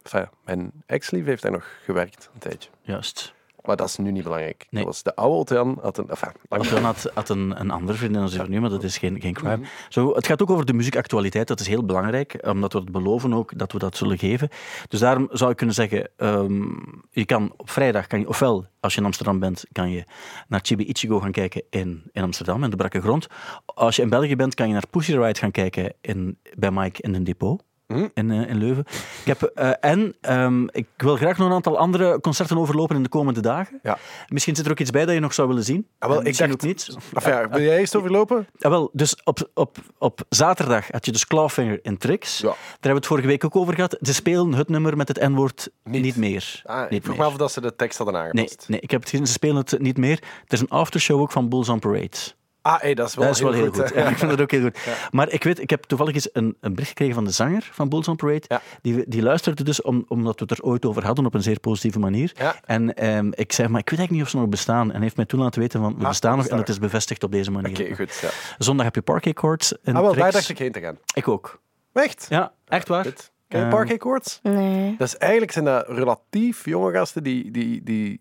enfin, mijn ex-lief heeft daar nog gewerkt een tijdje. Juist. Maar dat is nu niet belangrijk. Nee. Dat was de oude Otean had een... Enfin, had, had een, een andere vriendin dan ze nu, maar dat is geen, geen crime. Mhm. Zo, het gaat ook over de muziekactualiteit. Dat is heel belangrijk, omdat we het beloven ook dat we dat zullen geven. Dus daarom zou ik kunnen zeggen, um, je kan op vrijdag, kan je, ofwel als je in Amsterdam bent, kan je naar Chibi Ichigo gaan kijken in, in Amsterdam, in de Brakke Grond. Als je in België bent, kan je naar Pussy Riot gaan kijken in, bij Mike in een depot. Hm? in, uh, in Leuven. Ik heb, uh, en um, ik wil graag nog een aantal andere concerten overlopen in de komende dagen. Ja. Misschien zit er ook iets bij dat je nog zou willen zien. Ah, wel, ik dacht, ook niet. Of ja, wil jij eerst overlopen? Ah, wel, dus op, op, op zaterdag had je dus Clawfinger in Trix. Ja. Daar hebben we het vorige week ook over gehad. Ze spelen het nummer met het N-woord niet. niet. meer. Ah, niet ik vroeg me af of ze de tekst hadden aangepast. Nee, nee, ik heb het gezien. Ze spelen het niet meer. Er is een aftershow ook van Bulls on Parade. Ah, hey, dat is wel, dat is heel, wel heel, goed. Ja, ik vind dat ook heel goed. Maar ik weet, ik heb toevallig eens een, een bericht gekregen van de zanger van Bulls on Parade. Die, die luisterde dus om, omdat we het er ooit over hadden op een zeer positieve manier. En um, ik zei, maar ik weet eigenlijk niet of ze nog bestaan. En heeft mij toen laten weten van, we ah, bestaan nog en het is bevestigd op deze manier. Oké, goed. Zondag heb je Parquet Courts. Ah, wel, daar dacht ik heen te gaan. Ik ook. Echt? Ja, echt waar. Ken je Parquet Courts? Nee. Dat is eigenlijk zijn dat relatief jonge gasten die, die, die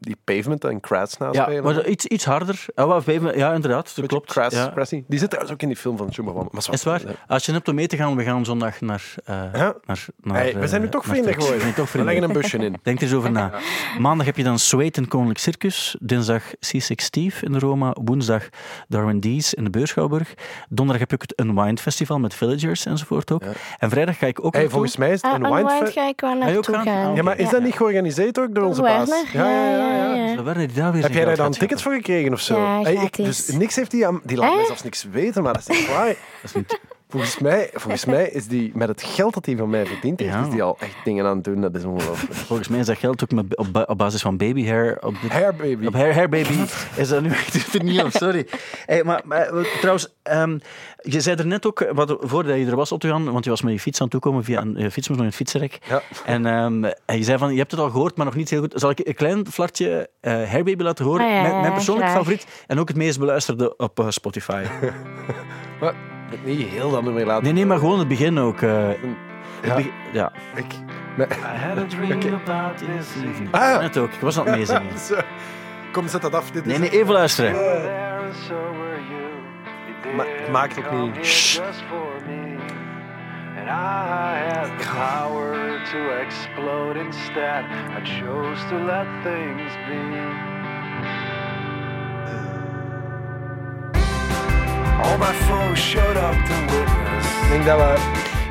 die Pavement en Kratz naspelen. Ja, maar iets, iets harder. Ja, pavement, ja inderdaad, dat klopt. Kratz, ja. Die zit trouwens ook in die film van Schumacher. Maar is waar? Als je hebt om mee te gaan, we gaan zondag naar... Uh, ja. naar, naar hey, we zijn nu toch vrienden geworden. We, toch vrienden. we leggen een busje in. Denk er eens over na. Maandag heb je dan Sweet in Koninklijk Circus. Dinsdag C6 Steve in Roma. Woensdag Darwin Dees in de Beurschouwburg. Donderdag heb ik het Unwind Festival met Villagers enzovoort ook. En vrijdag ga ik ook hey, Volgens mij is het Unwind... Uh, Unwind ga ik wel naartoe gaan. gaan. Ja, maar is dat niet georganiseerd ook door onze baas? Ja, ja, ja. Ja daar weer Heb jij daar dan tickets voor gekregen of zo? Ja, hey, ik, dus niks heeft die aan... Die laat mij zelfs niks weten, maar dat is niet waar. Dat is niet... Volgens mij, volgens mij is die met het geld dat hij van mij verdient heeft, is die al echt dingen aan het doen. Dat is ongelooflijk. Volgens mij is dat geld ook met, op, op basis van baby hair. Op hair baby. Op hair, hair baby is dat nu echt niet op, sorry. Hey, maar, maar, trouwens, um, je zei er net ook, wat, voordat je er was, Otto want je was met je fiets aan het toekomen via een je fiets moest nog in het fietsenrek. Ja. En um, je zei van, je hebt het al gehoord, maar nog niet heel goed. Zal ik een klein flartje uh, hair baby laten horen? Ah, ja, mijn, mijn persoonlijk favoriet en ook het meest beluisterde op uh, Spotify. Niet heel dan meer laten. Nee, nee, maar gewoon het begin ook. Uh, ja. Begin, ja. Ik. I had a dream okay. about this evening. Ah. Net ook, ik was aan het meezingen. Kom, zet dat af. Dit nee, nee, even luisteren. Ma maak het ook niet. Shh. And I had the power to explode instead. I chose to let things be. All my foes showed up to witness. Ik denk dat we...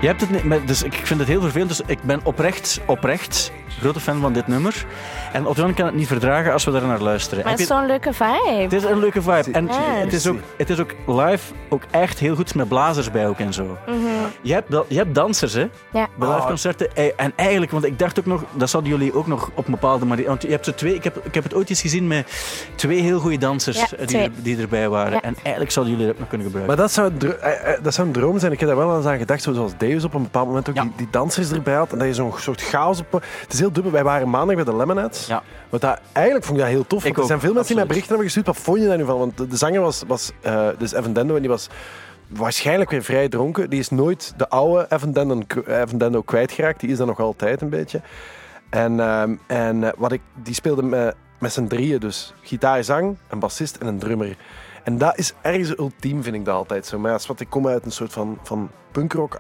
Je hebt het niet, dus ik vind het heel vervelend. Dus ik ben oprecht, oprecht grote fan van dit nummer. En Otwan kan het niet verdragen als we daar naar luisteren. Maar het is zo'n leuke vibe. Het is een leuke vibe. En het, is ook, het is ook live ook echt heel goed met blazers bij ook en zo. Mhm. je, hebt, je hebt dansers, hè? Ja. Bij live concerten. Eh, en eigenlijk, want ik dacht ook nog, dat zouden jullie ook nog op een bepaalde manier... Want je hebt zo twee, ik, heb, ik heb het ooit eens gezien met twee heel goede dansers eh, die, er, die erbij waren. En eigenlijk zouden jullie dat nog kunnen gebruiken. Maar dat zou, eh, dat zou een droom zijn. Ik heb daar wel eens aan gedacht, zoals Deus op een bepaald moment ook die, die, dansers erbij had. En dat je zo'n soort chaos op... Het is heel dubbel. Wij waren maandag bij de Lemonheads. Ja. Want dat, eigenlijk vond ik dat heel tof. er zijn veel mensen die mij berichten hebben gestuurd. Wat vond je daar nu van? Want de, zanger was, was uh, dus Evan Dendo en die was waarschijnlijk weer vrij dronken. Die is nooit de oude Evan Dendo, Evan Dendo kwijtgeraakt. Die is dat nog altijd een beetje. En, ehm, en uh, wat ik, die speelde met, met z'n drieën dus. Gitaar, zang, een bassist en een drummer. En dat is ergens ultiem, vind ik dat altijd zo. Maar als wat ik kom uit een soort van, van punkrock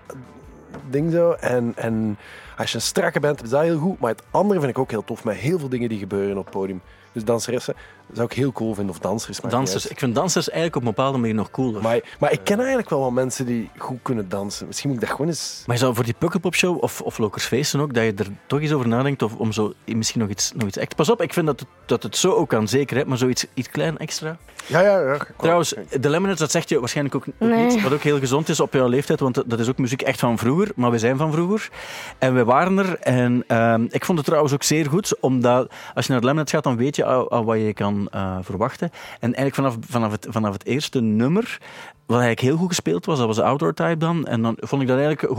ding zo. En, en als je een strakke bent, is dat heel goed. Maar het andere vind ik ook heel tof, met heel veel dingen die gebeuren op het podium. Dus danseressen zou ik heel cool vinden, of dansers. Dansers, ik vind dansers eigenlijk op een bepaalde manier nog cooler. Maar, maar ik ken eigenlijk wel wat mensen die goed kunnen dansen. Misschien moet ik dat gewoon eens... Maar je zou voor die Pukkelpop-show, of, of Lokers Feesten ook, dat je er toch eens over nadenkt of om zo misschien nog iets, nog iets extra... Pas op, ik vind dat het, dat het zo ook kan, zeker, hè, maar zoiets iets klein extra. Ja, ja, ja. Trouwens, de Lemonades, dat zegt je waarschijnlijk ook, ook niet, wat ook heel gezond is op jouw leeftijd, want dat is ook muziek echt van vroeger, maar we zijn van vroeger. En we waren er en uh, ik vond het trouwens ook zeer goed, omdat als je naar de Lemonades gaat, dan weet je al, al wat je kan eh, verwachten. En eigenlijk vanaf, vanaf, het, vanaf het eerste nummer, wat eigenlijk heel goed gespeeld was, dat was de Outdoor Type dan. En dan vond ik dat eigenlijk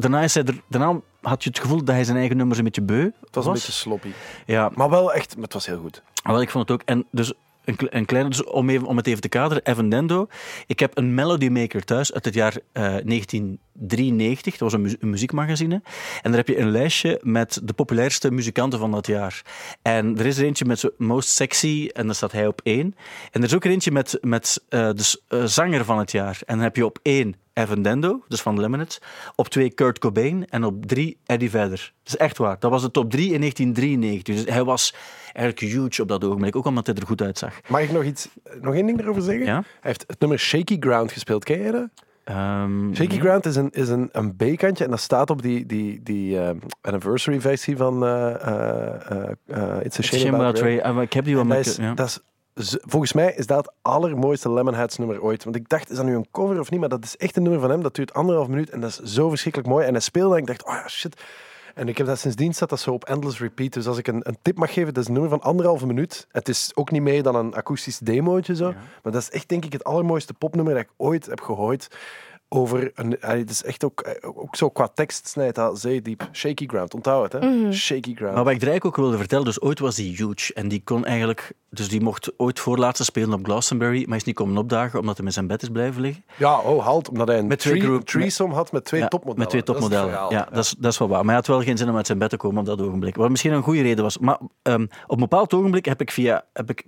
daarna, is hij er, daarna had je het gevoel dat hij zijn eigen nummers een beetje beu was. Het was een beetje sloppy. Ja. Maar wel echt, het was heel goed. Wel, ik vond het ook. En dus een, kleine, dus om, even, om het even te kaderen, Evan Dendo. Ik heb een Melody Maker thuis uit het jaar 19 93. Dat was een, muziekmagazine. En daar heb je een lijstje met de populairste muzikanten van dat jaar. En er is er eentje met zijn Most Sexy, en daar staat hij op één. En er is ook er eentje met, met eh, de eh, zanger van het jaar. En dan heb je op één Evan Dendo, dus van Lemonade. Op twee Kurt Cobain. En op drie Eddie Vedder. Dat is echt waar. Dat was de top drie in 1993. Dus hij was eigenlijk huge op dat ogenblik. Ook omdat hij er goed uitzag. Mag ik nog, iets, nog één ding erover zeggen? Hij heeft het nummer Shaky Ground gespeeld. Ken je dat? Ehm, Shaky Ground is een, is een, een B-kantje en dat staat op die, die, die ehm, anniversary versie van eh, eh, eh, It's a Shame, About Ray. Ah, Ik heb die wel met... ja. dat is, z- volgens mij is dat het allermooiste Lemonheads nummer ooit. Want ik dacht, is dat nu een cover of niet? Maar dat is echt een nummer van hem. Dat duurt anderhalf minuut en dat is zo verschrikkelijk mooi. En hij speelde en ik dacht, oh ja, shit. En ik heb dat sindsdien staat dat zo op endless repeat. Dus als ik een, een tip mag geven, dat is een nummer van anderhalve minuut. Het is ook niet meer dan een akoestisch demootje zo. Maar dat is echt denk ik het allermooiste popnummer dat ik ooit heb gehoord. Over een, het is echt ook, eh, ook zo qua tekst snijdt dat zeediep. Shaky Ground, onthoud het hè? Shaky Ground. Maar wat ik er eigenlijk ook wilde vertellen, dus ooit was die huge. En die kon eigenlijk... Dus die mocht ooit voorlaatste spelen op Glastonbury, maar is niet komen opdagen omdat hij met zijn bed is blijven liggen. Ja, oh, halt, omdat hij een Met twee tree- threesome had met twee Ja, topmodellen. Met twee topmodellen. ja, Dat, is, dat is wel waar. Maar hij had wel geen zin om uit zijn bed te komen op dat ogenblik. Wat misschien een goede reden was. Maar ehm, op een bepaald ogenblik heb ik via... Heb ik,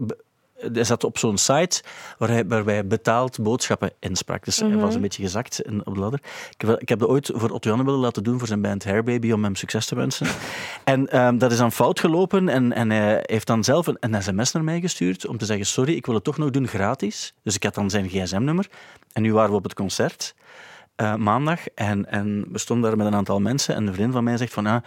hij zat op zo'n site waar hij, hij betaald boodschappen insprak. Dus hij was een beetje gezakt in, op de ladder. Ik heb, ik heb dat ooit voor Otto Janne willen laten doen voor zijn band Hairbaby om hem succes te wensen. en ehm, dat is dan fout gelopen en, en hij heeft dan zelf een, een sms naar mij gestuurd om te zeggen sorry, ik wil het toch nog doen gratis. Dus ik had dan zijn gsm-nummer. En nu waren we op het concert eh, maandag en, en we stonden daar met een aantal mensen en een vriend van mij zegt van, ah,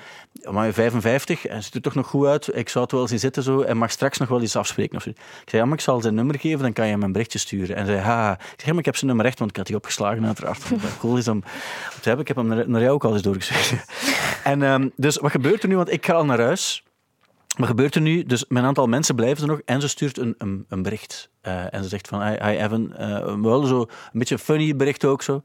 maar je 55, hij ziet er toch nog goed uit, ik zou het wel zien zitten zo, en mag straks nog wel iets afspreken. Of zo. Ik zei, ja, maar ik zal zijn nummer geven, dan kan je hem een berichtje sturen. En zei, ha, ik zeg, ja, maar ik heb zijn nummer echt, want ik had die opgeslagen uiteraard, cool is hebben. Ik heb hem naar, naar jou ook al eens doorgestuurd. en ehm, dus wat gebeurt er nu, want ik ga al naar huis, wat gebeurt er nu? Dus een aantal mensen blijven er nog en ze stuurt een, een, een bericht. Eh, en ze zegt van, hi, Evan, eh, wel zo een beetje een funny bericht ook zo.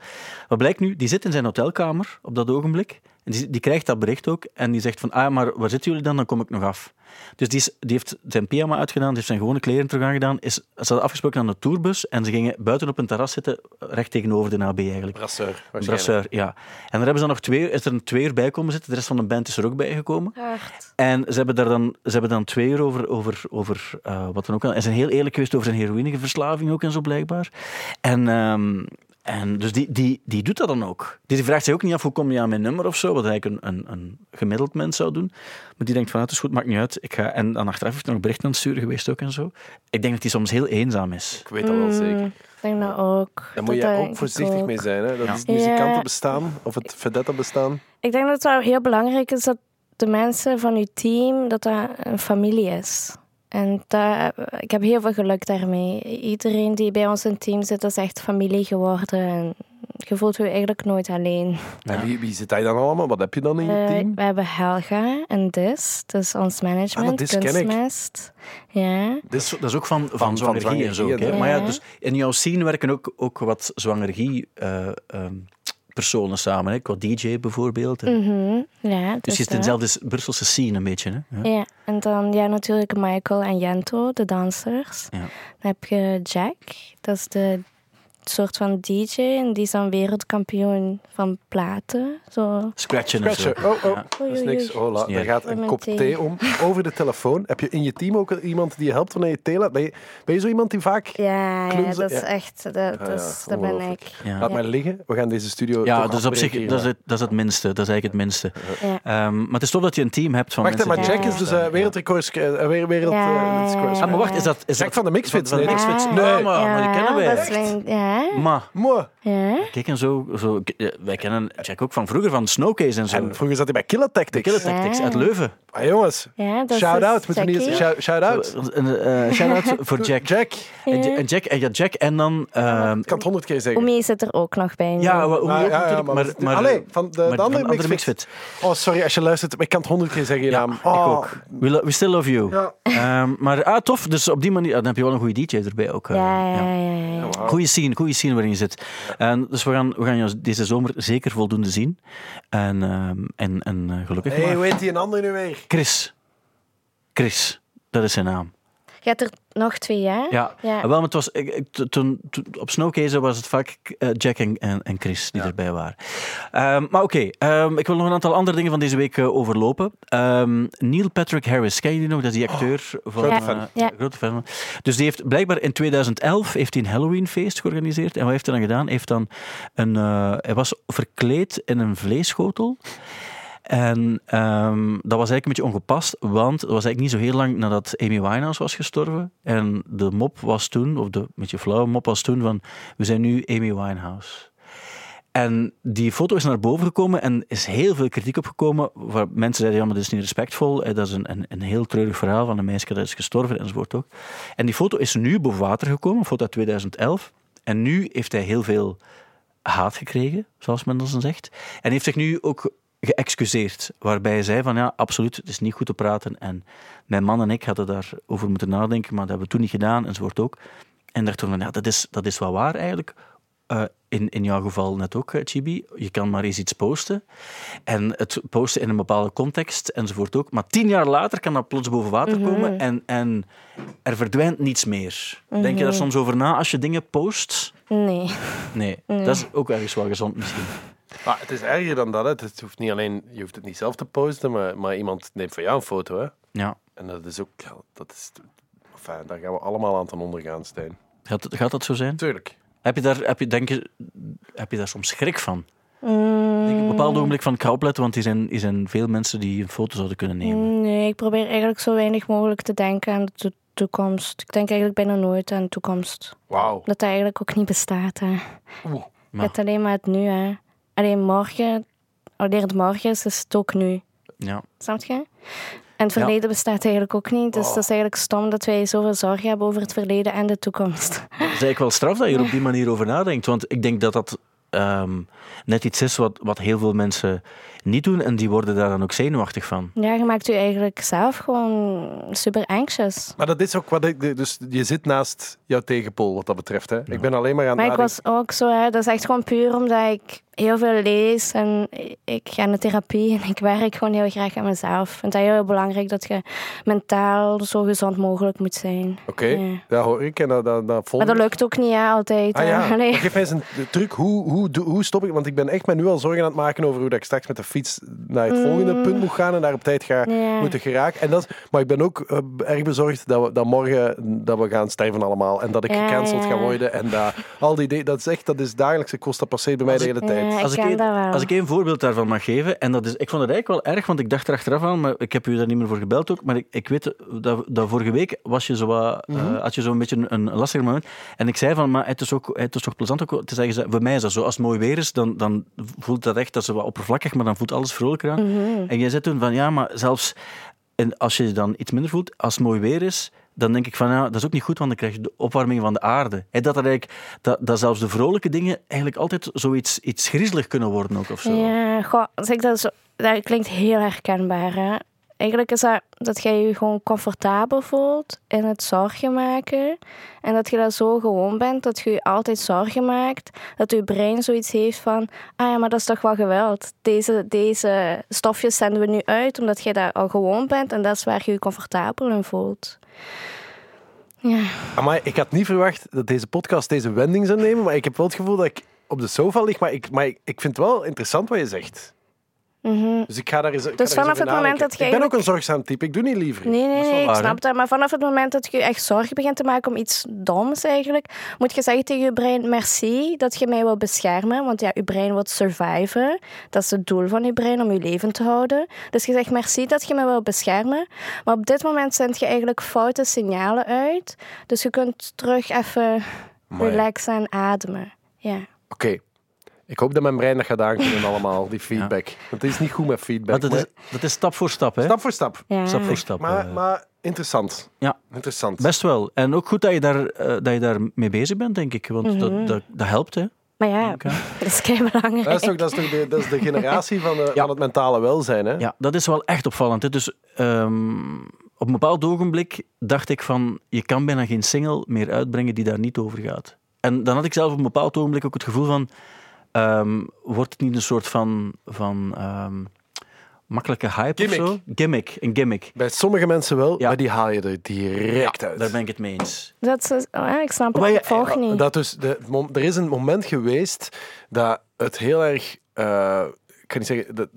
Wat blijkt nu? Die zit in zijn hotelkamer op dat ogenblik. En die, die krijgt dat bericht ook. En die zegt van, ah, maar waar zitten jullie dan? Dan kom ik nog af. Dus die, is, die heeft zijn pyjama uitgedaan, die heeft zijn gewone kleren terug aangedaan. Is, ze hadden afgesproken aan de tourbus en ze gingen buiten op een terras zitten, recht tegenover de AB eigenlijk. Brasseur, waarschijnlijk. Brasseur, ja. En daar hebben ze dan nog twee, is er een twee uur bij komen zitten. De rest van de band is er ook bij gekomen. En ze hebben daar dan, ze hebben dan twee uur over, over, over eh, wat dan ook. En ze zijn heel eerlijk geweest over zijn heroïneverslaving ook en zo blijkbaar. En, ehm, en dus die, die, die doet dat dan ook. Die vraagt zich ook niet af hoe kom je aan mijn nummer of zo, wat eigenlijk een, een, een gemiddeld mens zou doen. Maar die denkt van, ah, het is goed, maakt niet uit. Ik ga, en dan achteraf heeft hij nog berichten aan het sturen geweest ook en zo. Ik denk dat hij soms heel eenzaam is. Ik weet dat wel zeker. Mm, Ik denk dat ook. Daar moet je ook voorzichtig ook. mee zijn. Hè? Dat Ja. is het muzikanten bestaan, of het vedette bestaan. Ik denk dat het wel heel belangrijk is dat de mensen van uw team, dat dat een familie is. En daar, ik heb heel veel geluk daarmee. Iedereen die bij ons in het team zit, dat is echt familie geworden. En je voelt je eigenlijk nooit alleen. En wie, wie zit daar dan allemaal? Wat heb je dan in je Eh, team? we hebben Helga en Dis, dus ons management, Dis ken ik. kunstmest. Ja. Dat is, dat is ook van, van, van zwangergie en zo. en Maar ja, dus in jouw scene werken ook, ook wat zwangergie eh, ehm, personen samen. Hè. Qua DJ bijvoorbeeld. Mhm. ja Dus je zit in dezelfde Brusselse scene een beetje. Hè? Ja. Ja, en dan ja, natuurlijk Michael en Jento, de dansers. Ja. Dan heb je Jack, dat is de soort van DJ en die is dan wereldkampioen van platen. Zo. Scratchen en zo. Scratchen. Oh, oh. Ja. Dat is niks. Hola, er gaat een kop thee. om over de telefoon. Heb je in je team ook iemand die je helpt wanneer je thee laat? Ben je, ben je zo iemand die vaak... Ja, ja dat is ja. echt, dat, ja, dat, is, dat ben ik. Ja. Laat maar liggen. We gaan deze studio Ja, toch dus op zich, dat is, het, dat is het minste. Dat is eigenlijk het minste. Ja. Ehm, maar het is tof dat je een team hebt van Wacht, maar Jack is dus eh, wereldrecords... weer- wereld, Ja, eh, ja, ja, scratch. Ah, maar wacht, is dat... Is Jack dat, van de Mixfits, nee. Ah, maar, maar die kennen wij. Ja, Maar, Mooi. ja. kijk en zo, zo... Wij kennen Jack ook van vroeger, van Snowcase en zo. En vroeger zat hij bij Killer Tactics. Killer Tactics Ja. uit Leuven. Ah, jongens, ja dat is shout-out. dus Moeten we niet eens... Jackie. shout- Shout-out. Uh, Shout-out voor Jack. Jack. En, Ja- en Jack, en ja, Jack en dan... ehm, Ik kan het honderd keer zeggen. Omi zit er ook nog bij. ja, Ah, ja, maar maar... maar Allee, van de- maar andere andere Mixfit. Mixfit. Oh, sorry als je luistert, maar ik kan het honderd keer zeggen, je Ja, naam. ik Oh. ook. We, lo- we still love you. Ja. Ehm, maar ah, tof, dus op die manier dan heb je wel een goede DJ erbij ook. eh, Ja, ja, ja. ja, ja. Wauw. Goeie scene, goede scene waarin je zit. En dus we gaan, we gaan jou deze zomer zeker voldoende zien. En, ehm, en, en eh, gelukkig Hé, maar. hoe heet die een ander nu weer? Chris. Chris, dat is zijn naam. Je hebt er nog twee, hè? Ja, Ja. wel, maar het was, toen, toen- op Snowcase was het vaak eh, Jack en, en Chris die erbij waren. Ehm, maar oké, ehm, ik wil nog een aantal andere dingen van deze week eh, overlopen. Ehm, Neil Patrick Harris, ken je die nog? Dat is die acteur van... grote Ja. fan. eh, Ja. grote fan. van. Dus die heeft blijkbaar in 2011 heeft hij een Halloween-feest georganiseerd. En wat heeft hij dan gedaan? Hij Heeft dan een, eh, hij was verkleed in een vleesschotel. En ehm, dat was eigenlijk een beetje ongepast, want het was eigenlijk niet zo heel lang nadat Amy Winehouse was gestorven. En de mop was toen, of de beetje flauwe mop was toen, van we zijn nu Amy Winehouse. En die foto is naar boven gekomen en is heel veel kritiek opgekomen. Waar mensen zeiden, ja, maar dat is niet respectvol. Dat is een, een, een heel treurig verhaal van een meisje dat is gestorven enzovoort ook. En die foto is nu boven water gekomen, een foto uit 2011. En nu heeft hij heel veel haat gekregen, zoals men dan zegt. En heeft zich nu ook geëxcuseerd. Waarbij hij zei van, ja, absoluut, het is niet goed te praten. En mijn man en ik hadden daarover moeten nadenken, maar dat hebben we toen niet gedaan, enzovoort ook. En dacht toen van, ja, dat is, dat is wel waar eigenlijk. Eh, in, in jouw geval net ook, eh, Chibi. Je kan maar eens iets posten. En het posten in een bepaalde context enzovoort ook. Maar tien jaar later kan dat plots boven water komen en, en er verdwijnt niets meer. Denk je daar soms over na als je dingen post? Nee. Nee, dat is ook ergens wel gezond misschien. Maar het is erger dan dat. Hè. Het hoeft niet alleen, je hoeft het niet zelf te posten, maar, maar iemand neemt van jou een foto. Hè. Ja. En dat is ook, ja, dat is, enfin, daar gaan we allemaal aan ten onder gaan, Stijn. Gaat, gaat dat zo zijn? Tuurlijk. Heb je daar, heb je, denk je, heb je daar soms schrik van? Mm, Denk op een bepaald ogenblik van ik ga opletten, want er zijn, er zijn veel mensen die een foto zouden kunnen nemen. Nee, ik probeer eigenlijk zo weinig mogelijk te denken aan de to- toekomst. Ik denk eigenlijk bijna nooit aan de toekomst. Wauw. Dat dat eigenlijk ook niet bestaat. Hè. Je Maar- hebt alleen maar het nu. Hè. Alleen morgen, wanneer het morgen is, is het ook nu. Ja. Snap je? En het verleden bestaat eigenlijk ook niet. Dus dat is eigenlijk stom dat wij zoveel zorgen hebben over het verleden en de toekomst. Het is eigenlijk wel straf dat je er op die manier over nadenkt. Want ik denk dat dat ehm, net iets is wat, wat heel veel mensen niet doen. En die worden daar dan ook zenuwachtig van. Ja, je maakt je eigenlijk zelf gewoon super anxious. Maar dat is ook wat ik... Dus je zit naast jouw tegenpool wat dat betreft. Hè. Ik ben alleen maar aan het Maar ik was ook zo, hè, dat is echt gewoon puur omdat ik heel veel lees en ik ga naar therapie en ik werk gewoon heel graag aan mezelf. Ik vind dat heel belangrijk dat je mentaal zo gezond mogelijk moet zijn. Oké, Ja. dat hoor ik en dat, dat, dat volg Maar dat lukt ook niet altijd. Ah ja, maar geef mij eens een truc. Hoe, hoe, hoe stop ik? Want ik ben echt me nu al zorgen aan het maken over hoe dat ik straks met de fiets naar het volgende punt moet gaan en daar op tijd ga Mm. Ja. moeten geraken. En dat, maar ik ben ook eh, erg bezorgd dat, we, dat morgen dat we gaan sterven allemaal en dat ik gecanceld ga worden. En dat, al die dingen, dat is echt, dat is dagelijkse kost, dat passeert bij mij de hele tijd. Ja, ik Als ik, één- dat wel. als ik één voorbeeld daarvan mag geven, en dat is, ik vond het eigenlijk wel erg, want ik dacht er achteraf aan, maar ik heb u daar niet meer voor gebeld ook, maar ik, ik weet dat, dat vorige week was je zo wat, eh, Mhm. had je zo'n beetje een, een lastiger moment. En ik zei van, maar het is, ook, het is toch plezant ook te zeggen, voor mij is dat zo, als het mooi weer is, dan, dan voelt dat echt, dat is wat oppervlakkig, maar dan voelt alles vrolijker aan. Mhm. En jij zei toen van, ja, maar zelfs en als je je dan iets minder voelt, als het mooi weer is, dan denk ik van, ja, dat is ook niet goed, want dan krijg je de opwarming van de aarde. Hè, dat, er eigenlijk, dat, dat zelfs de vrolijke dingen eigenlijk altijd zoiets iets griezelig kunnen worden ook, of zo. Ja, goh, dat, zo, dat klinkt heel herkenbaar. Hè? Eigenlijk is dat dat jij je gewoon comfortabel voelt in het zorgen maken. En dat je dat zo gewoon bent, dat je je altijd zorgen maakt. Dat je brein zoiets heeft van, ah ja, maar dat is toch wel geweld. Deze, deze stofjes zenden we nu uit, omdat jij daar al gewoon bent. En dat is waar je je comfortabel in voelt. Ja. Maar ik had niet verwacht dat deze podcast deze wending zou nemen, maar ik heb wel het gevoel dat ik op de sofa lig. Maar ik, maar ik, vind het wel interessant wat je zegt. Mhm. Dus ik ga daar eens, Dus eens vanaf het moment dat je Ik ben ook een zorgzaam type, ik doe niet liever. Nee, nee, nee, ik waar, snap dat. Maar vanaf het moment dat je echt zorgen begint te maken om iets doms eigenlijk, moet je zeggen tegen je brein, merci dat je mij wil beschermen. Want ja, je brein wil surviven. Dat is het doel van je brein, om je leven te houden. Dus je zegt merci dat je mij wil beschermen. Maar op dit moment zendt je eigenlijk foute signalen uit. Dus je kunt terug even relaxen en ademen. Ja. Oké. Ik hoop dat mijn brein dat gaat aankunnen allemaal, die feedback. Want het is niet goed met feedback. Maar dat is, dat is stap voor stap, hè? stap voor stap. ja. Stap voor stap. Maar, eh. maar interessant. Ja. Interessant. Best wel. En ook goed dat je daar, eh, dat je daar mee bezig bent, denk ik. Want Mhm. dat, dat, dat helpt, hè? Maar ja, Oké. dat is kei belangrijk. Dat is toch, dat is toch de, dat is de generatie van, de, Ja. van het mentale welzijn, hè? Ja, dat is wel echt opvallend. Hè? Dus ehm, op een bepaald ogenblik dacht ik van, je kan bijna geen single meer uitbrengen die daar niet over gaat. En dan had ik zelf op een bepaald ogenblik ook het gevoel van, ehm, wordt het niet een soort van, van ehm, makkelijke hype Gimmick. of zo. Gimmick, een gimmick. Bij sommige mensen wel, Ja. maar die haal je er direct uit. Daar ben ik het mee eens. Dat is, oh ja, ik snap het, Maar je- ik volg niet. Dat dus de, er is een moment geweest dat het heel erg, eh, ik kan niet zeggen, de,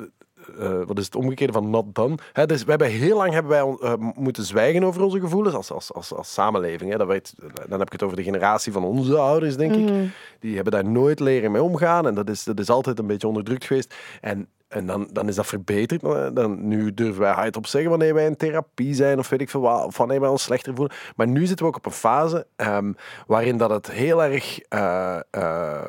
eh, wat is het omgekeerde van not done? Hè, dus we hebben heel lang hebben wij eh, moeten zwijgen over onze gevoelens als, als, als, als samenleving. Hè. Dat weet, dan heb ik het over de generatie van onze ouders, denk ik. Die hebben daar nooit leren mee omgaan en dat is, dat is altijd een beetje onderdrukt geweest. En en dan, dan is dat verbeterd. Dan, nu durven wij hard op zeggen wanneer wij in therapie zijn of weet ik veel wat, of wanneer wij ons slechter voelen. Maar nu zitten we ook op een fase ehm, waarin dat het heel erg eh, eh,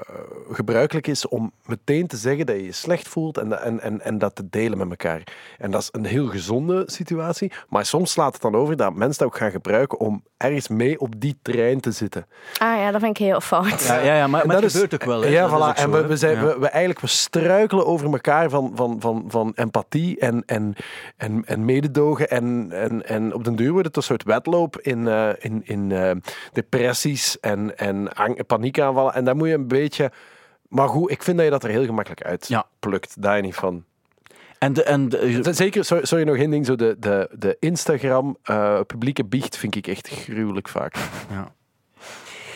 gebruikelijk is om meteen te zeggen dat je je slecht voelt en, en, en, en dat te delen met elkaar. En dat is een heel gezonde situatie. Maar soms slaat het dan over dat mensen dat ook gaan gebruiken om ergens mee op die trein te zitten. Ah ja, dat vind ik heel fout. Ja, ja, ja maar, dat is- gebeurt ook wel. hè. Ja, voilà. zo, en we, we, zijn, Ja. we, we eigenlijk we struikelen over elkaar van, van, van, van empathie en, en, en, en mededogen. En, en, en op den duur wordt het een soort wedloop in, eh, in, in eh, depressies en, en paniekaanvallen. En daar moet je een beetje... Maar goed, ik vind dat je dat er heel gemakkelijk uit Ja. plukt. Daar niet van. En, de, en de- Zeker, sorry, sorry nog één ding. Zo de, de, de Instagram eh, publieke biecht vind ik echt gruwelijk vaak. ja.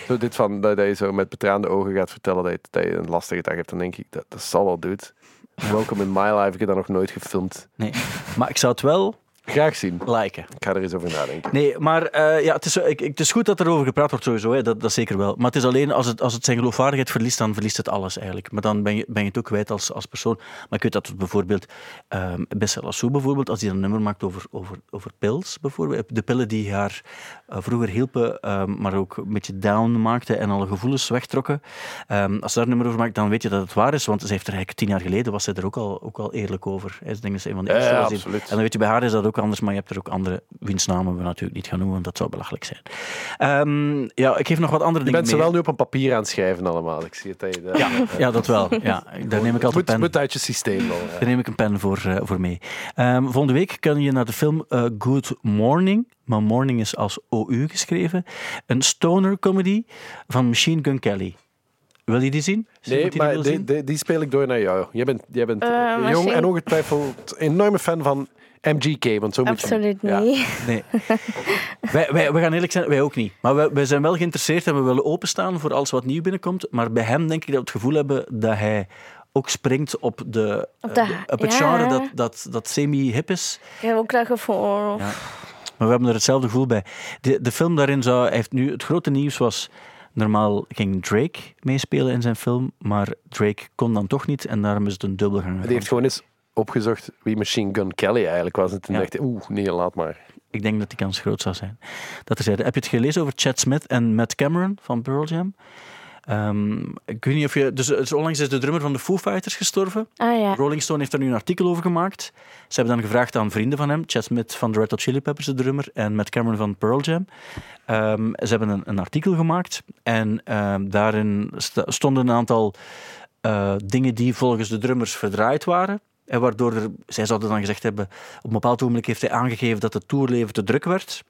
Zo dit van, dat, je zo met betraande ogen gaat vertellen dat je, dat je een lastige dag hebt, dan denk ik, dat, dat zal wel, dude. Welcome in my life, ik heb dat nog nooit gefilmd. Nee. Maar ik zou het wel Graag zien. liken. Ik ga er eens over nadenken. Nee, maar eh, ja, het, is, ik, ik- het is goed dat er over gepraat wordt sowieso, hè, dat, dat zeker wel. Maar het is alleen als het, als het zijn geloofwaardigheid verliest, dan verliest het alles eigenlijk. Maar dan ben je, ben je het ook kwijt als, als persoon. Maar ik weet dat het bijvoorbeeld, um, Bessel Lassou bijvoorbeeld, als hij een nummer maakt over, over, over pils, bijvoorbeeld, de pillen die haar vroeger hielpen, ehm, maar ook een beetje down maakten en alle gevoelens wegtrokken. Ehm, als ze daar een nummer over maakt, dan weet je dat het waar is, want ze heeft er eigenlijk tien jaar geleden, was ze er ook al, ook al eerlijk over. hè. Ik denk dat ze een van de eerste ja, was. En dan weet je, bij haar is dat ook anders, maar je hebt er ook andere, wiens namen we natuurlijk niet gaan noemen, want dat zou belachelijk zijn. Ehm, ja, ik geef nog wat andere Je dingen bent ze wel nu op een papier aan het schrijven allemaal. Ik zie het. dat je Ja, ja, dat wel. Ja, daar neem ik altijd moet, pen. moet uit je systeem wel. ja. Daar neem ik een pen voor, eh, voor mee. Volgende week kan je naar de film eh, Good Morning. Maar Morning is als OU geschreven. Een stoner comedy van Machine Gun Kelly. Wil je die zien? Nee, die maar die, die, die speel ik door naar jou. Jij bent, jij bent Eh, eh, jong misschien- en ongetwijfeld een enorme fan van MGK. Want zo moet je Absoluut Ja. niet. Nee. wij, wij, we gaan eerlijk zijn, wij ook niet. Maar wij, wij zijn wel geïnteresseerd en we willen openstaan voor alles wat nieuw binnenkomt. Maar bij hem denk ik dat we het gevoel hebben dat hij ook springt op, de, Op de- eh, op het ja. genre dat, dat, dat semi-hip is. Ik heb ook dat gevoel. Ja. Maar we hebben er hetzelfde gevoel bij. De, de film daarin zou... Hij heeft nu, het grote nieuws was... Normaal ging Drake meespelen in zijn film, maar Drake kon dan toch niet en daarom is het een dubbelganger. Die heeft gewoon eens opgezocht wie Machine Gun Kelly eigenlijk was. En toen Ja. dacht hij, oeh, nee, laat maar. Ik denk dat die kans groot zou zijn. Dat er zeiden. Heb je het gelezen over Chad Smith en Matt Cameron van Pearl Jam? Ehm, ik weet niet of je... Dus, dus onlangs is de drummer van de Foo Fighters gestorven. Ah ja. Rolling Stone heeft er nu een artikel over gemaakt. Ze hebben dan gevraagd aan vrienden van hem, Chad Smith van de Red Hot Chili Peppers, de drummer, en Matt Cameron van Pearl Jam. Ehm, ze hebben een, een artikel gemaakt en ehm, daarin stonden een aantal eh, dingen die volgens de drummers verdraaid waren. En waardoor er, zij zouden dan gezegd hebben, op een bepaald ogenblik heeft hij aangegeven dat het tourleven te druk werd.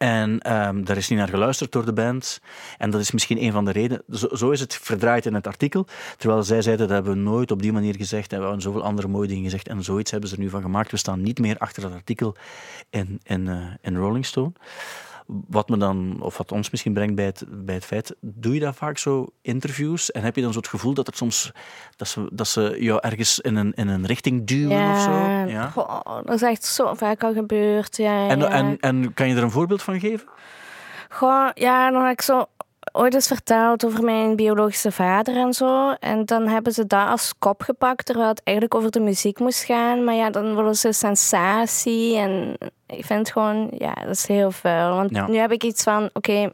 En ehm, daar is niet naar geluisterd door de band. En dat is misschien een van de redenen. Zo, zo is het verdraaid in het artikel. Terwijl zij zeiden, dat hebben we nooit op die manier gezegd. En we hebben zoveel andere mooie dingen gezegd. En zoiets hebben ze er nu van gemaakt. We staan niet meer achter dat artikel in, in, eh, in Rolling Stone. Wat me dan, of wat ons misschien brengt bij het, bij het feit, doe je dat vaak zo, interviews, en heb je dan zo het gevoel dat er soms, dat ze, dat ze jou ergens in een, in een richting duwen of zo? Ja, goh, dat is echt zo vaak al gebeurd. Ja, En, ja. en, en kan je er een voorbeeld van geven? Goh, ja, dan had ik zo ooit eens verteld over mijn biologische vader en zo. En dan hebben ze dat als kop gepakt, terwijl het eigenlijk over de muziek moest gaan. Maar ja, dan willen ze sensatie. En ik vind het gewoon, ja, dat is heel vuil. Want Ja. nu heb ik iets van, oké,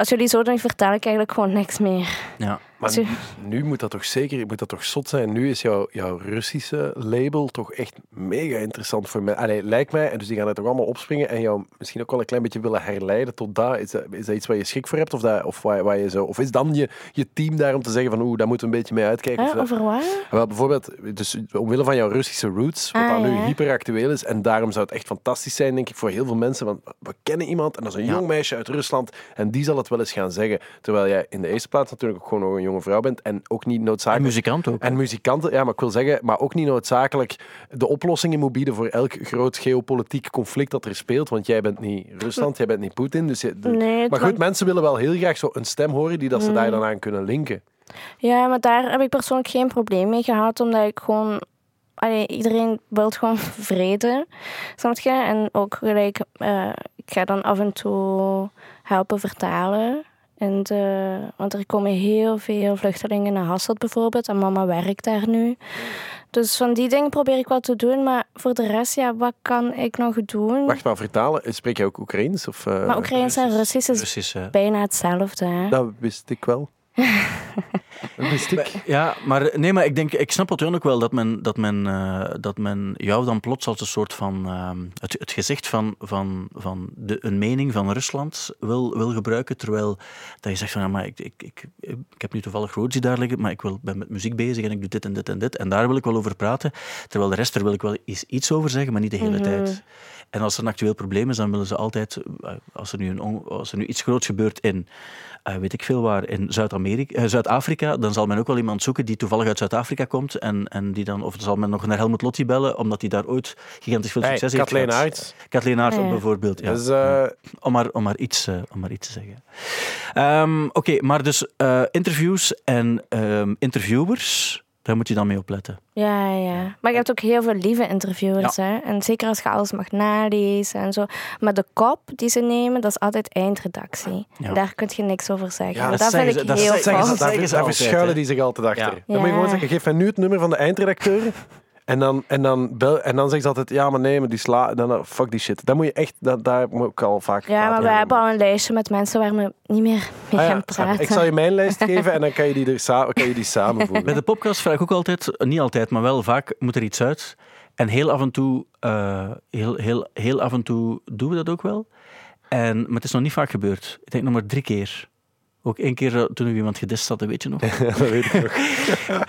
als jullie zo doen, vertel ik eigenlijk gewoon niks meer. Ja. Maar nu, nu moet dat toch zeker, moet dat toch zot zijn. Nu is jouw, jouw Russische label toch echt mega interessant voor mij. Allee, lijkt mij, en dus die gaan er toch allemaal opspringen en jou misschien ook wel een klein beetje willen herleiden tot daar. Is dat, is dat iets waar je schrik voor hebt? Of, dat, of, waar, waar je zo, of is dan je, je team daar om te zeggen van oeh, daar moeten we een beetje mee uitkijken? Over wat? Wel, bijvoorbeeld, dus omwille van jouw Russische roots, wat Ah, dan nu ja. hyperactueel is, en daarom zou het echt fantastisch zijn, denk ik, voor heel veel mensen, want we kennen iemand, en dat is een Ja. jong meisje uit Rusland, en die zal het wel eens gaan zeggen. Terwijl jij in de eerste plaats natuurlijk ook gewoon nog een jonge vrouw bent en ook niet En noodzakelijk... muzikant ook. En muzikanten, ja, maar ik wil zeggen, maar ook niet noodzakelijk de oplossingen moet bieden voor elk groot geopolitiek conflict dat er speelt. Want jij bent niet Rusland, jij bent niet Poetin. Dus je- Nee, maar goed, mensen willen wel heel graag zo een stem horen die dat ze daar dan aan kunnen linken. Ja, maar daar heb ik persoonlijk geen probleem mee gehad, omdat ik gewoon... Allee, iedereen wil gewoon vrede, snap je? En ook gelijk, eh, ik ga dan af en toe helpen vertalen. En de, want er komen heel veel vluchtelingen naar Hasselt bijvoorbeeld. En mama werkt daar nu. Dus van die dingen probeer ik wel te doen. Maar voor de rest, ja, wat kan ik nog doen? Wacht maar, vertalen. Spreek jij ook Oekraïens? Of, eh, maar Oekraïens en Russisch is bijna hetzelfde. Hè? Dat wist ik wel. Ja, maar nee, maar ik denk, ik snap het ook wel dat men, dat men, eh, dat men jou dan plots als een soort van ehm, het, het gezicht van, van, van de, een mening van Rusland wil, wil gebruiken, terwijl dat je zegt van ja, maar ik, ik, ik, ik heb nu toevallig Roodzi daar liggen, maar ik wil, ben met muziek bezig en ik doe dit en dit en dit. En daar wil ik wel over praten, terwijl de rest er wil ik wel iets over zeggen, maar niet de hele tijd. En als er een actueel probleem is, dan willen ze altijd, eh, als er nu, een, on- als er nu iets groots gebeurt in, eh, weet ik veel waar, in Zuid-Amerika, Zuid-Afrika, dan zal men ook wel iemand zoeken die toevallig uit Zuid-Afrika komt en, en die dan, of zal men nog naar Helmut Lotti bellen, omdat hij daar ooit gigantisch veel Hey, succes heeft Kathleen gehad. Aerts. Kathleen Aerts Ja. bijvoorbeeld, ja. Dus, eh, Om, maar, om, maar iets, eh, om maar iets te zeggen. Ehm, Oké, maar dus eh, interviews en ehm, interviewers, daar moet je dan mee opletten. Ja, ja. Maar je hebt ook heel veel lieve interviewers. Hè? En zeker als je alles mag nalezen en zo. Maar de kop die ze nemen, dat is altijd eindredactie. Ja. Daar kun je niks over zeggen. Ja, dat dat vind ik dat heel ze- fout. daar, verschuilen die zich altijd achter. Ja. Dan moet je gewoon zeggen, geef mij nu het nummer van de eindredacteur. En dan, en dan, bel, en dan zeggen ze altijd, ja, maar nee, maar die sla... Dan, fuck die shit. Dan moet je echt, dat, daar moet ik al vaak Ja, maar we hebben al een lijstje met mensen waar we niet meer mee Ah ja, gaan praten. ik zal je mijn lijst geven en dan kan je die, er sa- kan je die samenvoegen. Bij de podcast vraag ik ook altijd, niet altijd, maar wel vaak moet er iets uit. En heel af en toe, eh, heel, heel, heel af en toe doen we dat ook wel. En, maar het is nog niet vaak gebeurd. Ik denk nog maar drie keer. Ook één keer eh, toen we iemand gedist hadden, weet je nog? dat weet ik nog.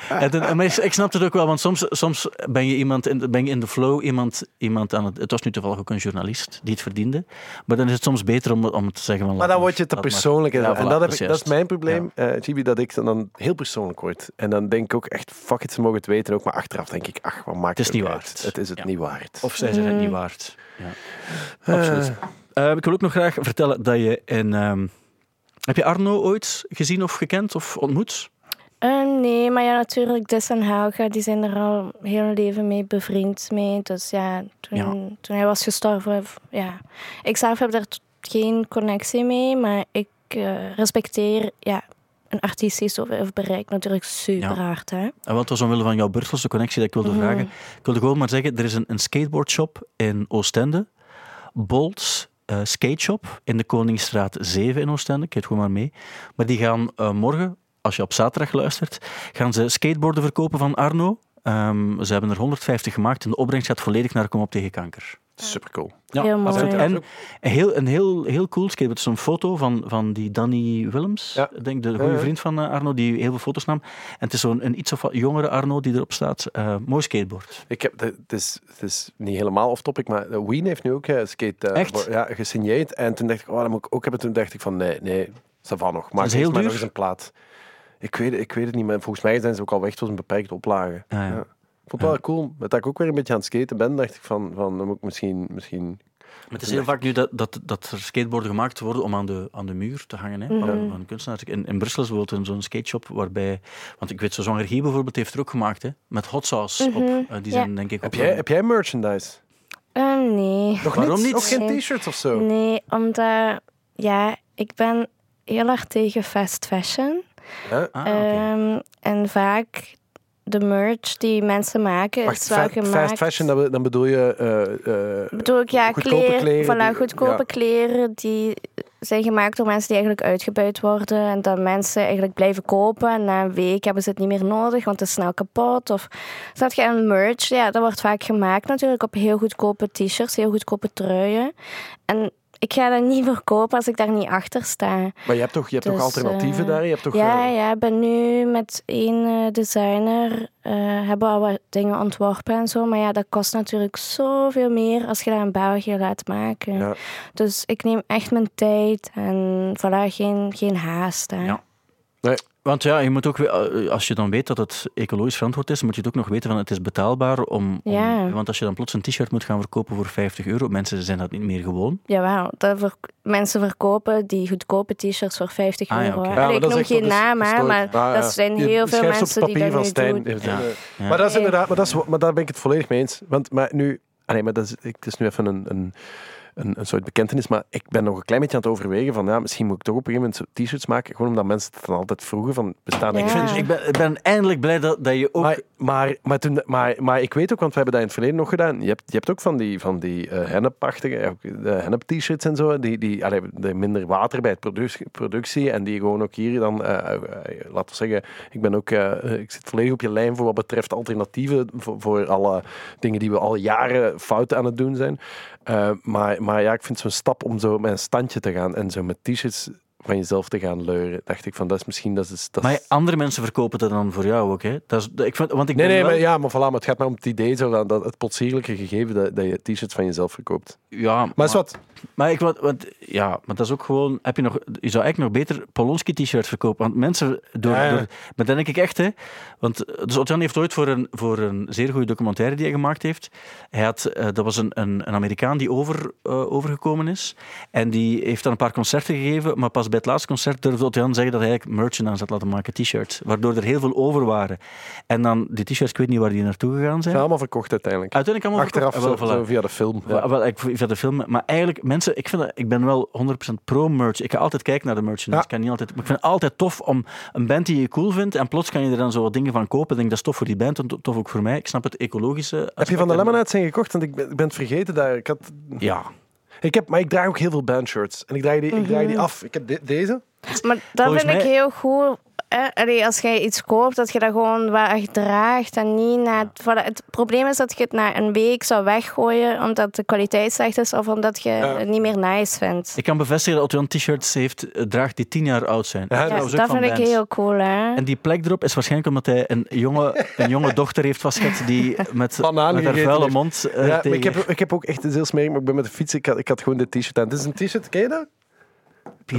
En maar ik, ik snap het ook wel, want soms, soms ben je iemand in, de- ben je in de flow, iemand, iemand aan het... Het was nu toevallig ook een journalist die het verdiende. Maar dan is het soms beter om, om te zeggen van... Maar dan word je te persoonlijk. Ja, en voilà, dat, heb ik, is dat is mijn probleem, eh Chibi, dat ik dan heel persoonlijk word. En dan denk ik ook echt, fuck it, ze mogen het weten ook. Maar achteraf denk ik, ach, wat maakt Het is niet ook waard. uit? Het is het Ja. niet waard. Of zij zijn het Mm. niet waard. Ja. Absoluut. Eh, ik wil ook nog graag vertellen dat je in... ehm, heb je Arno ooit gezien of gekend of ontmoet? Eh, nee, maar ja, natuurlijk, Dis en Helga, die zijn er al heel leven mee bevriend mee. Dus ja, toen, Ja. toen hij was gestorven, ja. Ik zelf heb daar geen connectie mee, maar ik eh, respecteer, ja, een artiest zoveel heeft bereikt natuurlijk super hard, hè. En het was omwille van jouw Brusselse connectie dat ik wilde Mhm. vragen. Ik wilde gewoon maar zeggen, er is een, een skateboardshop in Oostende. Bolts eh, Skate Shop in de Koningsstraat 7 in Oostende. Ik heet gewoon maar mee. Maar die gaan eh, morgen, als je op zaterdag luistert, gaan ze skateboarden verkopen van Arno. Ehm, ze hebben er 150 gemaakt en de opbrengst gaat volledig naar Kom op tegen kanker. Super cool. Ja, Heel mooi. absoluut. Ja. En een heel, een heel, heel cool skateboard. Het is een foto van, van die Danny Willems, Ja. ik denk de goede vriend van eh, Arno, die heel veel foto's nam. En het is zo'n een iets of wat jongere Arno die erop staat. Eh, mooi skateboard. Ik heb, het, is, het is niet helemaal off-topic, maar Ween heeft nu ook eh, skate Echt? voor- ja, gesigneerd. En toen dacht ik, oh, dat moet ik ook hebben. Toen dacht ik van, nee, nee, ça va nog. Maar is heel maar duur? nog eens een plaat. Ik weet, ik weet het niet, maar volgens mij zijn ze ook al weg. Het was een beperkte oplage. Ah, ja. Ja. Vond het wel cool. Met dat ik ook weer een beetje aan het skaten ben, dacht ik van, van dan moet ik misschien, misschien Maar het is heel vaak nu dat, dat, dat er skateboarden gemaakt worden om aan de, aan de muur te hangen. Hè, van, Mhm. van kunstenaars. In, in Brussel is bijvoorbeeld een- zo'n skateshop waarbij... Want ik weet, zo Jean Regie bijvoorbeeld heeft er ook gemaakt, hè, met hot sauce op. Mhm. Eh, die Ja. zijn denk ik Heb ook jij, heb jij merchandise? Eh, nee. Nog Waarom niet? niet? Nog geen t-shirts of zo? Nee, omdat, ja, ik ben heel erg tegen fast fashion. Ja? Ah, oké. Ehm, en vaak de merch die mensen maken Wacht, is wel fa- gemaakt. fast fashion, dan, be- dan bedoel je... eh, eh, bedoel ik, ja, goedkope kleren, kleren voilà, die- goedkope ja. kleren die zijn gemaakt door mensen die eigenlijk uitgebuit worden. En dat mensen eigenlijk blijven kopen. En na een week hebben ze het niet meer nodig, want het is snel kapot. Of snap je, en merch, ja, dat wordt vaak gemaakt natuurlijk op heel goedkope t-shirts, heel goedkope truien. En ik ga dat niet verkopen als ik daar niet achter sta. Maar je hebt toch, je hebt toch Dus, alternatieven eh, daar? Je hebt toch, Ja, eh, ja, ik ben nu met één eh, designer, eh, hebben al wat dingen ontworpen en zo. Maar ja, dat kost natuurlijk zoveel meer als je dat in België laat maken. Ja. Dus ik neem echt mijn tijd en voilà, geen, geen haast. Hè. Ja. Nee. Want ja, je moet ook, eh, als je dan weet dat het ecologisch verantwoord is, moet je het ook nog weten van het is betaalbaar om, om- Ja. want als je dan plots een t-shirt moet gaan verkopen voor 50 euro, mensen zijn dat niet meer gewoon. Jawel, dat ver- mensen verkopen die goedkope t-shirts voor 50 Ah, ja, euro. Ja, ik noem geen naam, maar. Ah, dat zijn Je heel veel mensen die papier dat van Stijn. doen. Ja. Ja. Maar dat is inderdaad, maar, dat is, maar daar ben ik het volledig mee eens. Want maar nu, ah nee, maar dat is, ik, het is nu even een, een, een, een soort bekentenis, maar ik ben nog een klein beetje aan het overwegen van ja, misschien moet ik toch op een gegeven moment t-shirts maken, gewoon omdat mensen het dan altijd vroegen van bestaan er Ja. Ik, vind, ik, ben, ik ben eindelijk blij dat, dat je ook... Maar, maar, maar, toen, maar, maar ik weet ook, want we hebben dat in het verleden nog gedaan. Je hebt, je hebt ook van die, van die eh hennepachtige, eh, ook de hennep-t-shirts en zo, die, die allee, de minder water bij het produc- productie en die gewoon ook hier dan, eh, laten we zeggen, ik ben ook, eh, ik zit volledig op je lijn voor wat betreft alternatieven voor, voor alle dingen die we al jaren fout aan het doen zijn. Eh, maar, maar ja, ik vind zo'n stap om zo met een standje te gaan en zo met t-shirts van jezelf te gaan leuren, dacht ik van, dat is misschien, dat is... Dat is- Maar andere mensen verkopen dat dan voor jou ook, hè? Dat is, ik vind, want ik Nee, nee, wel- maar, ja, maar, voilà, maar het gaat maar om het idee, zo, dat, dat het potsierlijke gegeven dat, dat je t-shirts van jezelf verkoopt. Ja, Maar, is wat, Maar ik, want, want, ja, maar dat is ook gewoon. Heb je, nog, je zou eigenlijk nog beter Polonski t-shirts verkopen. Want mensen. Door, Ja, ja. door, maar dat denk ik echt, hè. Want eh, dus Otjan heeft ooit voor een, voor een zeer goede documentaire die hij gemaakt heeft. Hij had, eh, dat was een, een, een Amerikaan die over, eh, overgekomen is. En die heeft dan een paar concerten gegeven. Maar pas bij het laatste concert durfde Otjan zeggen dat hij eigenlijk merchandise had laten maken, t-shirts. Waardoor er heel veel over waren. En dan die t-shirts, ik weet niet waar die naartoe gegaan zijn. zijn allemaal verkocht uiteindelijk. Uiteindelijk allemaal Achteraf verkocht. zo, Ah, wel, zo voilà. via de film. Wel, wel, ik via de film. Maar eigenlijk, mensen, ik, vind dat, ik ben wel 100% pro-merch. Ik ga altijd kijken naar de merchandise. Ja. Ik, kan niet altijd, maar ik vind het altijd tof om een band die je cool vindt en plots kan je er dan zo wat dingen van kopen. Ik denk dat is tof voor die band en to- tof ook voor mij. Ik snap het ecologische. Heb je van de Lemonade zijn gekocht? Want ik ben, ik ben het vergeten daar. Ik, had, Ja. Ik heb, maar ik draag ook heel veel bandshirts. En ik draag die, ik draag Mhm. die af. Ik heb de- deze. Maar dat Volgens vind ik heel goed. Als jij iets koopt, dat je dat gewoon wel echt draagt en niet na... voilà, Het probleem is dat je het na een week zou weggooien omdat de kwaliteit slecht is of omdat je het niet meer nice vindt. Ik kan bevestigen dat Otjan t-shirts heeft, eh, draagt die tien jaar oud zijn. Ja, Ja, dat van vind ik bands. heel cool, hè. En die plek erop is waarschijnlijk omdat hij een jonge, een jonge dochter heeft vastgehad die met, Bananen met haar vuile heeft. mond eh, ja, maar tegen... ik, heb, ik heb ook echt een heel smerig, maar ik ben met de fiets. Ik had, ik had gewoon dit t-shirt aan. Dit is een t-shirt, ken je dat?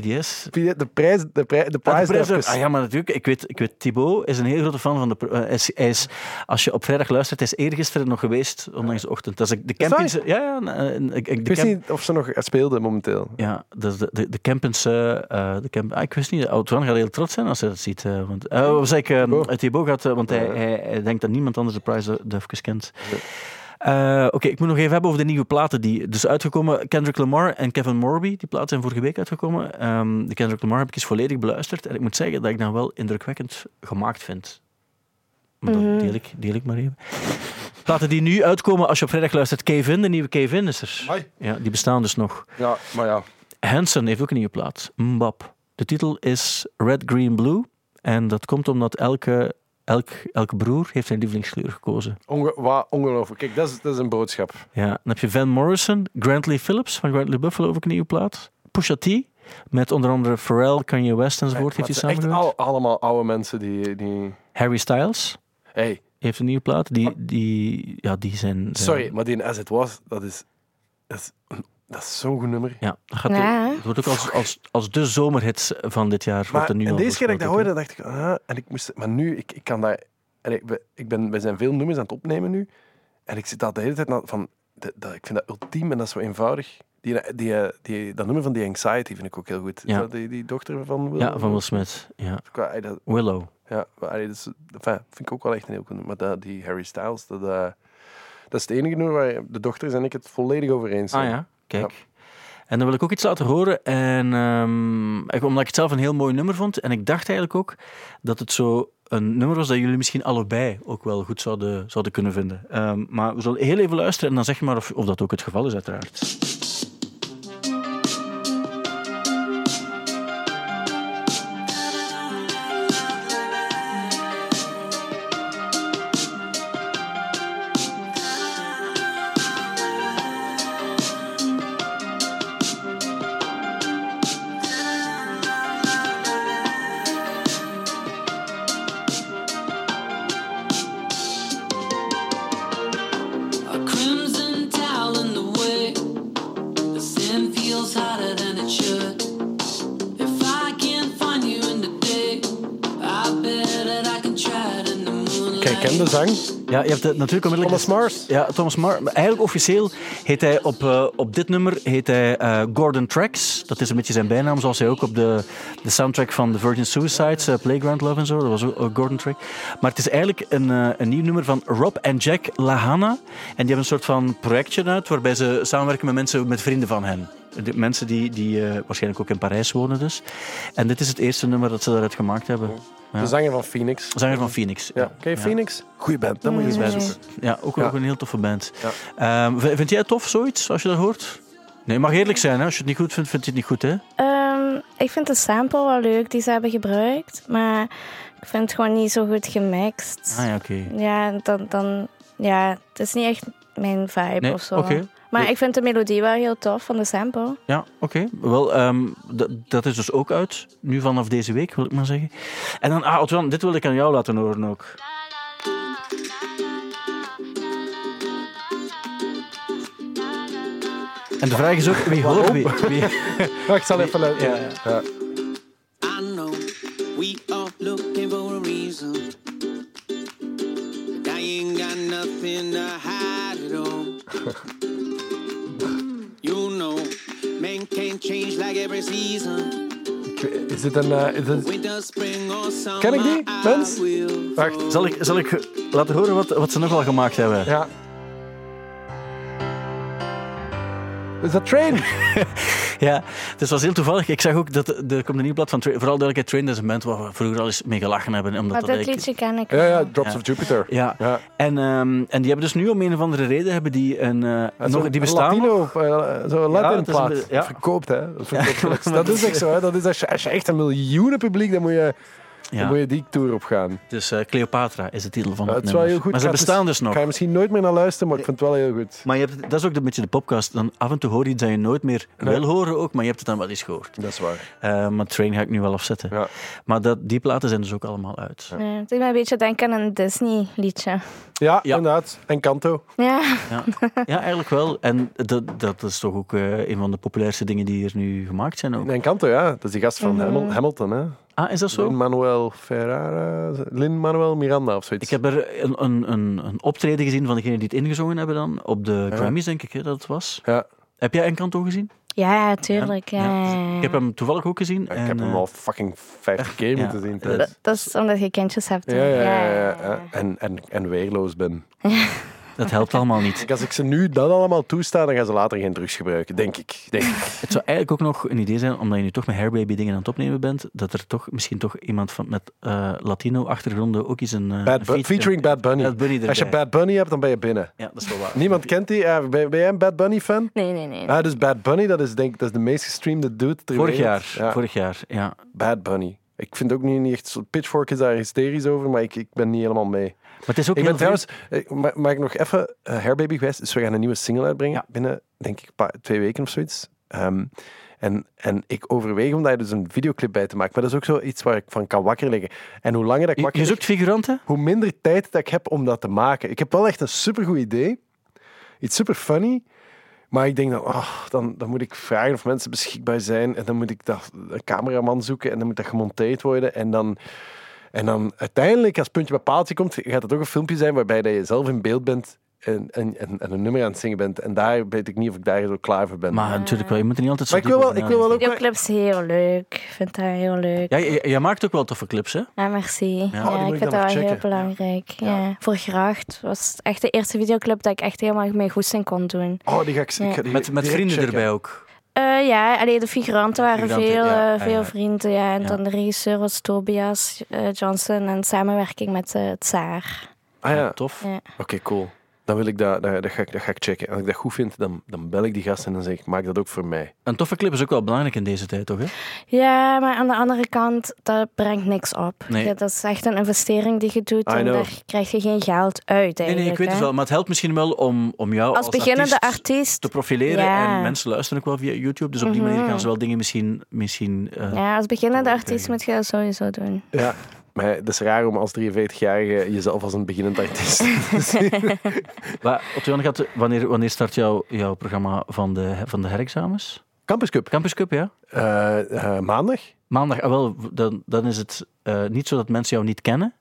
PDS. De prijs, de prijs, de Ah, prijs, de prijs even. ook. ah ja, maar natuurlijk. Ik weet, ik weet, Thibaut is een heel grote fan van de... eh, hij is, hij is, als je op vrijdag luistert, hij is eergisteren nog geweest, ondanks de ochtend. Dat is de campings... Ja, ja. eh, ik, ik, Ik de wist camp- niet of ze nog speelden momenteel. Ja, is de, de, de campings... eh, de camp, ah, ik wist niet. Outran gaat heel trots zijn als hij dat ziet. want, wat zei ik? Thibaut. Thibaut gaat... want hij, hij, hij denkt dat niemand anders de Price de kent. Eh, Oké, ik moet nog even hebben over de nieuwe platen die dus uitgekomen. Kendrick Lamar en Kevin Morby, die platen zijn vorige week uitgekomen. Ehm, de Kendrick Lamar heb ik eens volledig beluisterd en ik moet zeggen dat ik dan wel indrukwekkend gemaakt vind. Maar dat Mhm. deel ik, deel ik maar even. Platen die nu uitkomen als je op vrijdag luistert. Kevin, de nieuwe Kevin is er. Amai. Ja, die bestaan dus nog. Ja, maar ja. Hanson heeft ook een nieuwe plaat. Mbap. De titel is Red, Green, Blue. En dat komt omdat elke, elk, elke broer heeft zijn lievelingskleur gekozen. Onge ongelooflijk. Kijk, dat is, dat is een boodschap. Ja, dan heb je Van Morrison, Grantley Phillips van Grantley Buffalo ook een nieuwe plaat. Pusha T, met onder andere Pharrell, Kanye West enzovoort Maar heeft het hij echt samengewerkt. al, allemaal oude mensen die... die... Harry Styles Hey, heeft een nieuwe plaat. Die, die, ja, die zijn... zijn- sorry, maar die As It Was, dat is... Dat is, dat is zo'n goed nummer. Ja, dat gaat Ja, het wordt ook als, als, als de zomerhit van dit jaar. wordt er nu en al deze keer dat ik dat hoorde, dacht ik, ah, en ik moest, maar nu, ik, ik kan daar, en ik, we- ik ben, we zijn veel nummers aan het opnemen nu, en ik zit daar de hele tijd naar, van, de, dat, ik vind dat ultiem en dat is zo eenvoudig. Die, die, die, dat nummer van die Anxiety vind ik ook heel goed. Ja. Dat die, die dochter van Will? Ja, van Will Smith. Ja. Qua- dat, Willow. ja, maar, allee, dat is, enfin, vind ik ook wel echt een heel goed nummer. Maar dat, die Harry Styles, dat, eh, dat is het enige nummer waar de dochters en ik het volledig over eens Ah zijn. ja, kijk. En dan wil ik ook iets laten horen. En, ik- omdat ik het zelf een heel mooi nummer vond. En ik dacht eigenlijk ook dat het zo een nummer was dat jullie misschien allebei ook wel goed zouden, zouden kunnen vinden. Ehm, maar we zullen heel even luisteren en dan zeg je maar of, of dat ook het geval is, uiteraard. Ja, je hebt het natuurlijk onmiddellijk... Thomas Mars. Ja, Thomas Mars. Eigenlijk officieel heet hij op, eh, op dit nummer heet hij eh, Gordon Tracks. Dat is een beetje zijn bijnaam, zoals hij ook op de, de soundtrack van The Virgin Suicides, eh, Playground Love en zo, dat was ook Gordon Track. Maar het is eigenlijk een, een nieuw nummer van Rob en Jack Lahana. En die hebben een soort van projectje uit, waarbij ze samenwerken met mensen, met vrienden van hen. De mensen die, die eh, waarschijnlijk ook in Parijs wonen dus. En dit is het eerste nummer dat ze daaruit gemaakt hebben. Ja. De zanger van Phoenix. Zanger van Phoenix. Ja. Ken je Phoenix? Goeie band, dat moet je eens Nee. bezoeken. Ja, ook, Ja. ook een heel toffe band. Ja. Ehm, vind jij het tof, zoiets, als je dat hoort? Nee, je mag eerlijk zijn. Hè? Als je het niet goed vindt, vind je het niet goed. Hè? Ehm, ik vind de sample wel leuk die ze hebben gebruikt, maar ik vind het gewoon niet zo goed gemixt. Ah ja, oké. Ja, dan, dan, ja, het is niet echt mijn vibe Nee, of zo. oké. Maar ik vind de melodie wel heel tof van de sample. Ja, oké. Wel, ehm, dat is dus ook uit. Nu vanaf deze week, wil ik maar zeggen. En dan, ah, Otwan, dit wil ik aan jou laten horen ook. En de vraag is ook, wie hoort wie? wie Wacht, ik zal even luiden. Ja, Ja. Season. Is dit een... eh, is dit-. Ken ik die, I mens? Wacht. zal, ik, zal ik laten horen wat, wat ze nog wel gemaakt hebben? Ja. Is dat Train? Ja, het was heel toevallig. Ik zag ook dat er komt een nieuw blad van Train. Vooral duidelijkheid, Train is een band waar we vroeger al eens mee gelachen hebben. Omdat Maar dat eigenlijk- liedje ken ik Ja, ja. Drops Ja. of Jupiter. Ja, Ja. En, ehm, en die hebben dus nu om een of andere reden hebben die een, eh, Ja, nog, zo'n die bestaan. Latino, eh, zo'n Latin het plaat. Verkoopt, hè. Dat, verkoopt. dat is echt zo, hè. Dat is als, je, als je echt een miljoenen publiek, dan moet je, dan Ja. moet je die tour op gaan. Dus eh, Cleopatra is de titel van Ja, het het is wel nummer. heel goed. Maar ze het bestaan dus nog. Ik ga misschien nooit meer naar luisteren, maar ik vind het wel heel goed. Maar je hebt, dat is ook een beetje de podcast. Dan af en toe hoor je iets dat je nooit meer Nee. wil horen ook, maar je hebt het dan wel eens gehoord. Dat is waar. Eh, maar Train ga ik nu wel afzetten. Ja. Maar dat, die platen zijn dus ook allemaal uit. Ja, het doet me een beetje denken aan een Disney liedje. Ja, Ja. inderdaad. En Kanto. Ja, Ja, ja eigenlijk wel. En dat, dat is toch ook eh, een van de populairste dingen die er nu gemaakt zijn ook. En Kanto, ja. Dat is die gast van Mhm. Hamil- Hamilton, hè. Ah, is dat zo? Lin-Manuel Ferrara. Lin-Manuel Miranda of zoiets. Ik heb er een, een, een, een optreden gezien van degenen die het ingezongen hebben dan. Op de Ja. Grammys, denk ik, hè, dat het was. Ja. Heb jij Encanto gezien? ja tuurlijk. Ja. Ik heb hem toevallig ook gezien. ik en, heb hem eh, al fucking 50 keer ja. moeten zien. Dat- thuis. Dat, dat is omdat je kindjes hebt. Ja, hè. ja, ja. ja, ja. En, en, en weerloos ben. Dat helpt allemaal niet. Als ik ze nu dat allemaal toesta, dan gaan ze later geen drugs gebruiken, denk ik. Denk ik. Het zou eigenlijk ook nog een idee zijn, omdat je nu toch met Hairbaby dingen aan het opnemen bent, dat er toch misschien toch iemand van, met eh, Latino-achtergronden ook eens een, eh, Bad featuring Bad Bunny. Bad Bunny Als je. Bad Bunny hebt, dan ben je binnen. Ja, dat is wel waar. Niemand kent die. Ja, ben, ben jij een Bad Bunny fan? Nee, nee, nee. Ah, dus Bad Bunny, dat is, denk, ik- dat is de meest gestreamde dude ter Vorig wereld. jaar, Ja, vorig jaar, ja. Bad Bunny. Ik vind ook niet, niet echt... zo- Pitchfork is daar hysterisch over, maar ik, ik ben niet helemaal mee. Maar het is ook Ik ben trouwens... ma- Mag ik nog even... eh, Hairbaby geweest, dus we gaan een nieuwe single uitbrengen Ja. binnen, denk ik, paar- twee weken of zoiets. Ehm, en, en ik overweeg om daar dus een videoclip bij te maken. Maar dat is ook zoiets waar ik van kan wakker liggen. En hoe langer dat ik wakker je zoekt figuranten? hoe minder tijd dat ik heb om dat te maken. Ik heb wel echt een supergoed idee. Iets super funny. Maar ik denk dan, oh, dan, dan moet ik vragen of mensen beschikbaar zijn. En dan moet ik dat, een cameraman zoeken. En dan moet dat gemonteerd worden. En dan, en dan uiteindelijk, als het puntje bij paaltje komt, gaat het ook een filmpje zijn waarbij dat je zelf in beeld bent. En, en, en, en een nummer aan het zingen bent. En daar weet ik niet of ik daar zo klaar voor ben. Maar natuurlijk wel, je moet er niet altijd zo Maar ik wil wel, ik wil wel ook... Is heel leuk. Ik vind dat heel leuk. Ja, je- jij maakt ook wel toffe clips, hè? Ja, merci. Ja, Oh, ik vind dat wel heel belangrijk. Ja. Voor Gracht was het echt de eerste videoclip dat ik echt helemaal mee goesting kon doen. Oh, die ga ik, ik ga die Met, met vrienden checken. erbij ook. Eh, ja, alleen de figuranten waren figuranten, veel, ja. eh, veel ja. vrienden. Ja. En Ja. dan de regisseur was Tobias eh, Johnson en samenwerking met het Tsaar. Ah ja, Tof. Ja. Oké, cool. Dan wil ik dat, dat, dat, ga ik, dat ga ik checken. En als ik dat goed vind, dan, dan bel ik die gast en dan zeg ik, maak dat ook voor mij. Een toffe clip is ook wel belangrijk in deze tijd, toch? Hè? Ja, maar aan de andere kant, dat brengt niks op. Nee. Ja, dat is echt een investering die je doet I en know. daar krijg je geen geld uit Nee, eigenlijk. nee, ik weet het wel. Maar het helpt misschien wel om, om jou als, Als beginnende artiest artiest, te profileren. Ja. En mensen luisteren ook wel via YouTube. Dus op die manier Mhm. gaan ze wel dingen misschien... misschien eh, ja, als beginnende artiest moet je dat sowieso doen. Ja. Maar het is raar om als 43-jarige jezelf als een beginnend artiest te zien. Maar, Otto-Jan, gaat, wanneer, wanneer start jouw, jouw programma van de, van de herexamens? Campus Cup. Campus Cup, ja? Eh, eh, maandag. Maandag, ah, wel, dan, dan is het eh, niet zo dat mensen jou niet kennen.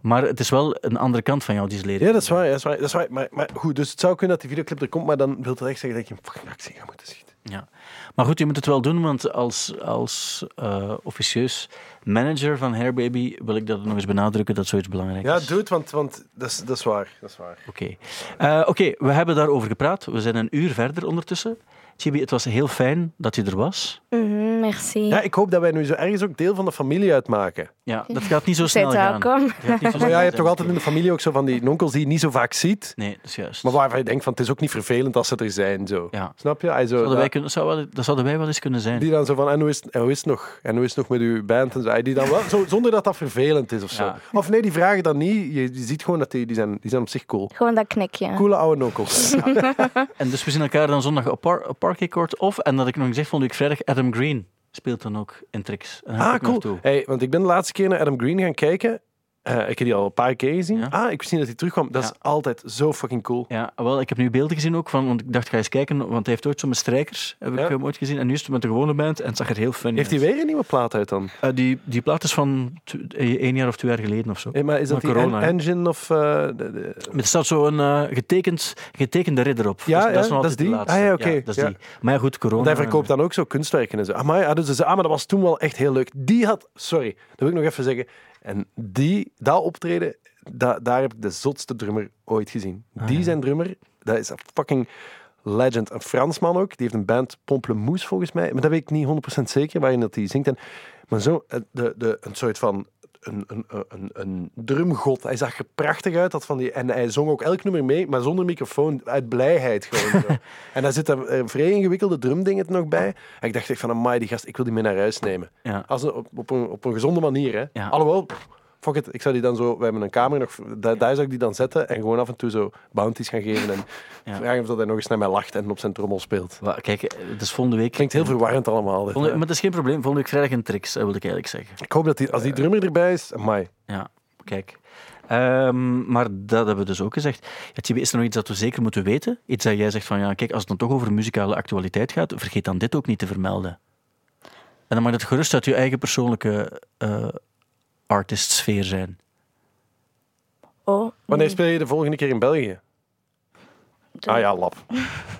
Maar het is wel een andere kant van jou die ze leren. Ja, dat is waar. Dat is waar, dat is waar. Maar, maar goed, dus het zou kunnen dat die videoclip er komt, maar dan wil dat echt zeggen dat je een fucking actie gaat moeten zien. Ja. Maar goed, je moet het wel doen, want als, als eh, officieus manager van Hair Baby wil ik dat nog eens benadrukken dat zoiets belangrijk Ja, is. doe het, want, want dat, is, dat is waar. Dat is waar. Oké, Eh, oké, we hebben daarover gepraat. We zijn een uur verder ondertussen. Chibi, het was heel fijn dat je er was. Mhm, merci. Ja, ik hoop dat wij nu zo ergens ook deel van de familie uitmaken. Ja, dat gaat niet zo snel gaan. welkom. Niet zo Maar ja, je hebt toch altijd in de familie ook zo van die nonkels die je niet zo vaak ziet, Nee, dat is juist. maar waarvan je denkt van het is ook niet vervelend als ze er zijn. Zo. Ja. Snap je? Zouden wij dat- kunnen, zou wel, dat zouden wij wel eens kunnen zijn. die dan zo van, en hoe is, en hoe is het nog? En hoe is het nog met uw band? En zo. Die dan wel, zo, zonder dat dat vervelend is of zo. Ja. Of nee, die vragen dan niet. Je, je ziet gewoon dat die, die, zijn, die zijn op zich cool. Gewoon dat knikje. Coole oude nonkels. En dus we zien elkaar dan zondag op Parquet Court. Of, en dat ik nog gezegd, volgende week vrijdag Adam Green speelt dan ook in Trix. En Ah, ik cool. Hey, want ik ben de laatste keer naar Adam Green gaan kijken. Eh, ik heb die al een paar keer gezien. Ja. Ah, ik wist niet dat hij terugkwam. Dat is altijd zo fucking cool. Ja, wel, ik heb nu beelden gezien ook van, want ik dacht, ga eens kijken, want hij heeft ooit zo met strijkers, heb ik hem ooit gezien. En nu is het met de gewone band en het zag er heel funny Heeft hij uit. weer een nieuwe plaat uit dan? Eh, die, die plaat is van eh, één jaar of twee jaar geleden of zo. Hey, maar is dat Maar die corona, en- engine of... eh, de- de- Er staat zo'n getekend, getekende ridder op. Ja, Dus ja, is nog dat altijd is die? de laatste. Ah, ja, oké, dat is ja. die. Maar goed, corona. Want hij verkoopt dan ook zo kunstwerken en zo. Ah, maar, ja, dus ah, maar dat was toen wel echt heel leuk. Die had... Sorry, dat wil ik nog even zeggen. En die, dat optreden, da- daar heb ik de zotste drummer ooit gezien. Ah, die zijn drummer, dat is een fucking legend. Een Fransman ook. Die heeft een band Pomplemousse volgens mij. Maar dat weet ik niet 100% zeker waarin dat hij zingt. En, maar zo, eh, de, de, een soort van... Een, een, een, een drumgod. Hij zag er prachtig uit. Dat van die, en hij zong ook elk nummer mee, maar zonder microfoon. Uit blijheid gewoon. zo. en daar zitten eh, vrij ingewikkelde drumdingen nog bij. En ik dacht echt van, amai, die gast, ik wil die mee naar huis nemen. Ja. Als een, op, op, een, op een gezonde manier, hè. Ja. Alhoewel, fuck it, ik zou die dan zo... We hebben een kamer nog... Daar, daar zou ik die dan zetten en gewoon af en toe zo bounties gaan geven en Ja. vragen of dat hij nog eens naar mij lacht en op zijn trommel speelt. Wa- Kijk, eh, het is volgende week. Klinkt heel verwarrend allemaal. dit, maar het is geen probleem. Volgende week vrijdag in Trix, dat wil ik eigenlijk zeggen. Ik hoop dat die, als die drummer erbij is, amai. Ja, kijk. Ehm, maar dat hebben we dus ook gezegd. Ja, is er nog iets dat we zeker moeten weten? Iets dat jij zegt van, ja, kijk, als het dan toch over muzikale actualiteit gaat, vergeet dan dit ook niet te vermelden. En dan mag het gerust uit je eigen persoonlijke artistsfeer zijn. Oh, Wanneer speel je de volgende keer in België? Ah ja, lap.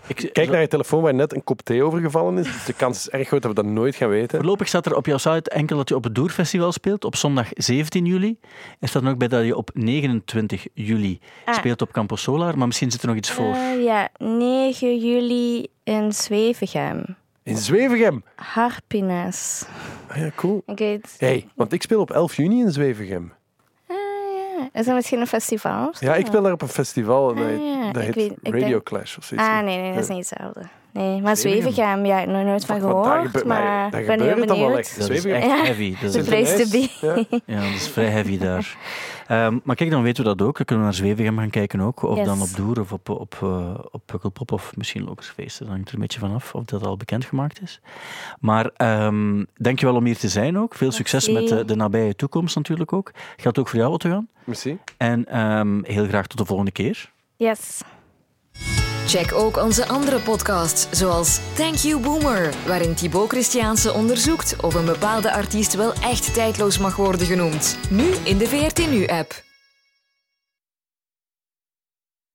Ik, Kijk naar je telefoon waar net een kop thee overgevallen is. Dus de kans is erg groot dat we dat nooit gaan weten. Voorlopig staat er op jouw site enkel dat je op het Doerfestival speelt op zondag 17 juli. Er staat ook bij dat je op 29 juli Ah. speelt op Campus Solar, maar misschien zit er nog iets voor. eh, ja, 9 juli in Zwevegem. In Zwevegem. Harpines. Ah ja, cool. Ik weet... hey, want ik speel op 11 juni in Zwevegem. Ah, ja. Is dat misschien een festival? Ja, ik speel daar op een festival. Dat Ah, heet, ja. dat Ik heet weet- ik Radio denk- Clash of zoiets. Ah, nee, nee, dat is niet hetzelfde. Nee, maar Zwevegem. Zwevegem, ja, ik heb nog nooit van gehoord, gebeurt- maar ik ben heel benieuwd. Dat is echt Ja. heavy. Dat is, place to be. Ja. ja, dat is vrij heavy daar. Ehm, maar kijk, dan weten we dat ook. Dan kunnen we naar Zwevegem gaan kijken ook. Of Yes. dan op Doer of op, op, eh, op Pukkelpop of misschien Lokersfeesten. Dat hangt er een beetje vanaf of dat al bekendgemaakt is. Maar ehm dankjewel om hier te zijn ook. Veel succes met de, de nabije toekomst natuurlijk ook. Geldt ook voor jou, Otto Jan. Merci. En ehm, heel graag tot de volgende keer. Yes. Check ook onze andere podcasts, zoals Thank You Boomer, waarin Thibaut Christiaanse onderzoekt of een bepaalde artiest wel echt tijdloos mag worden genoemd. Nu in de VRT Nu-app.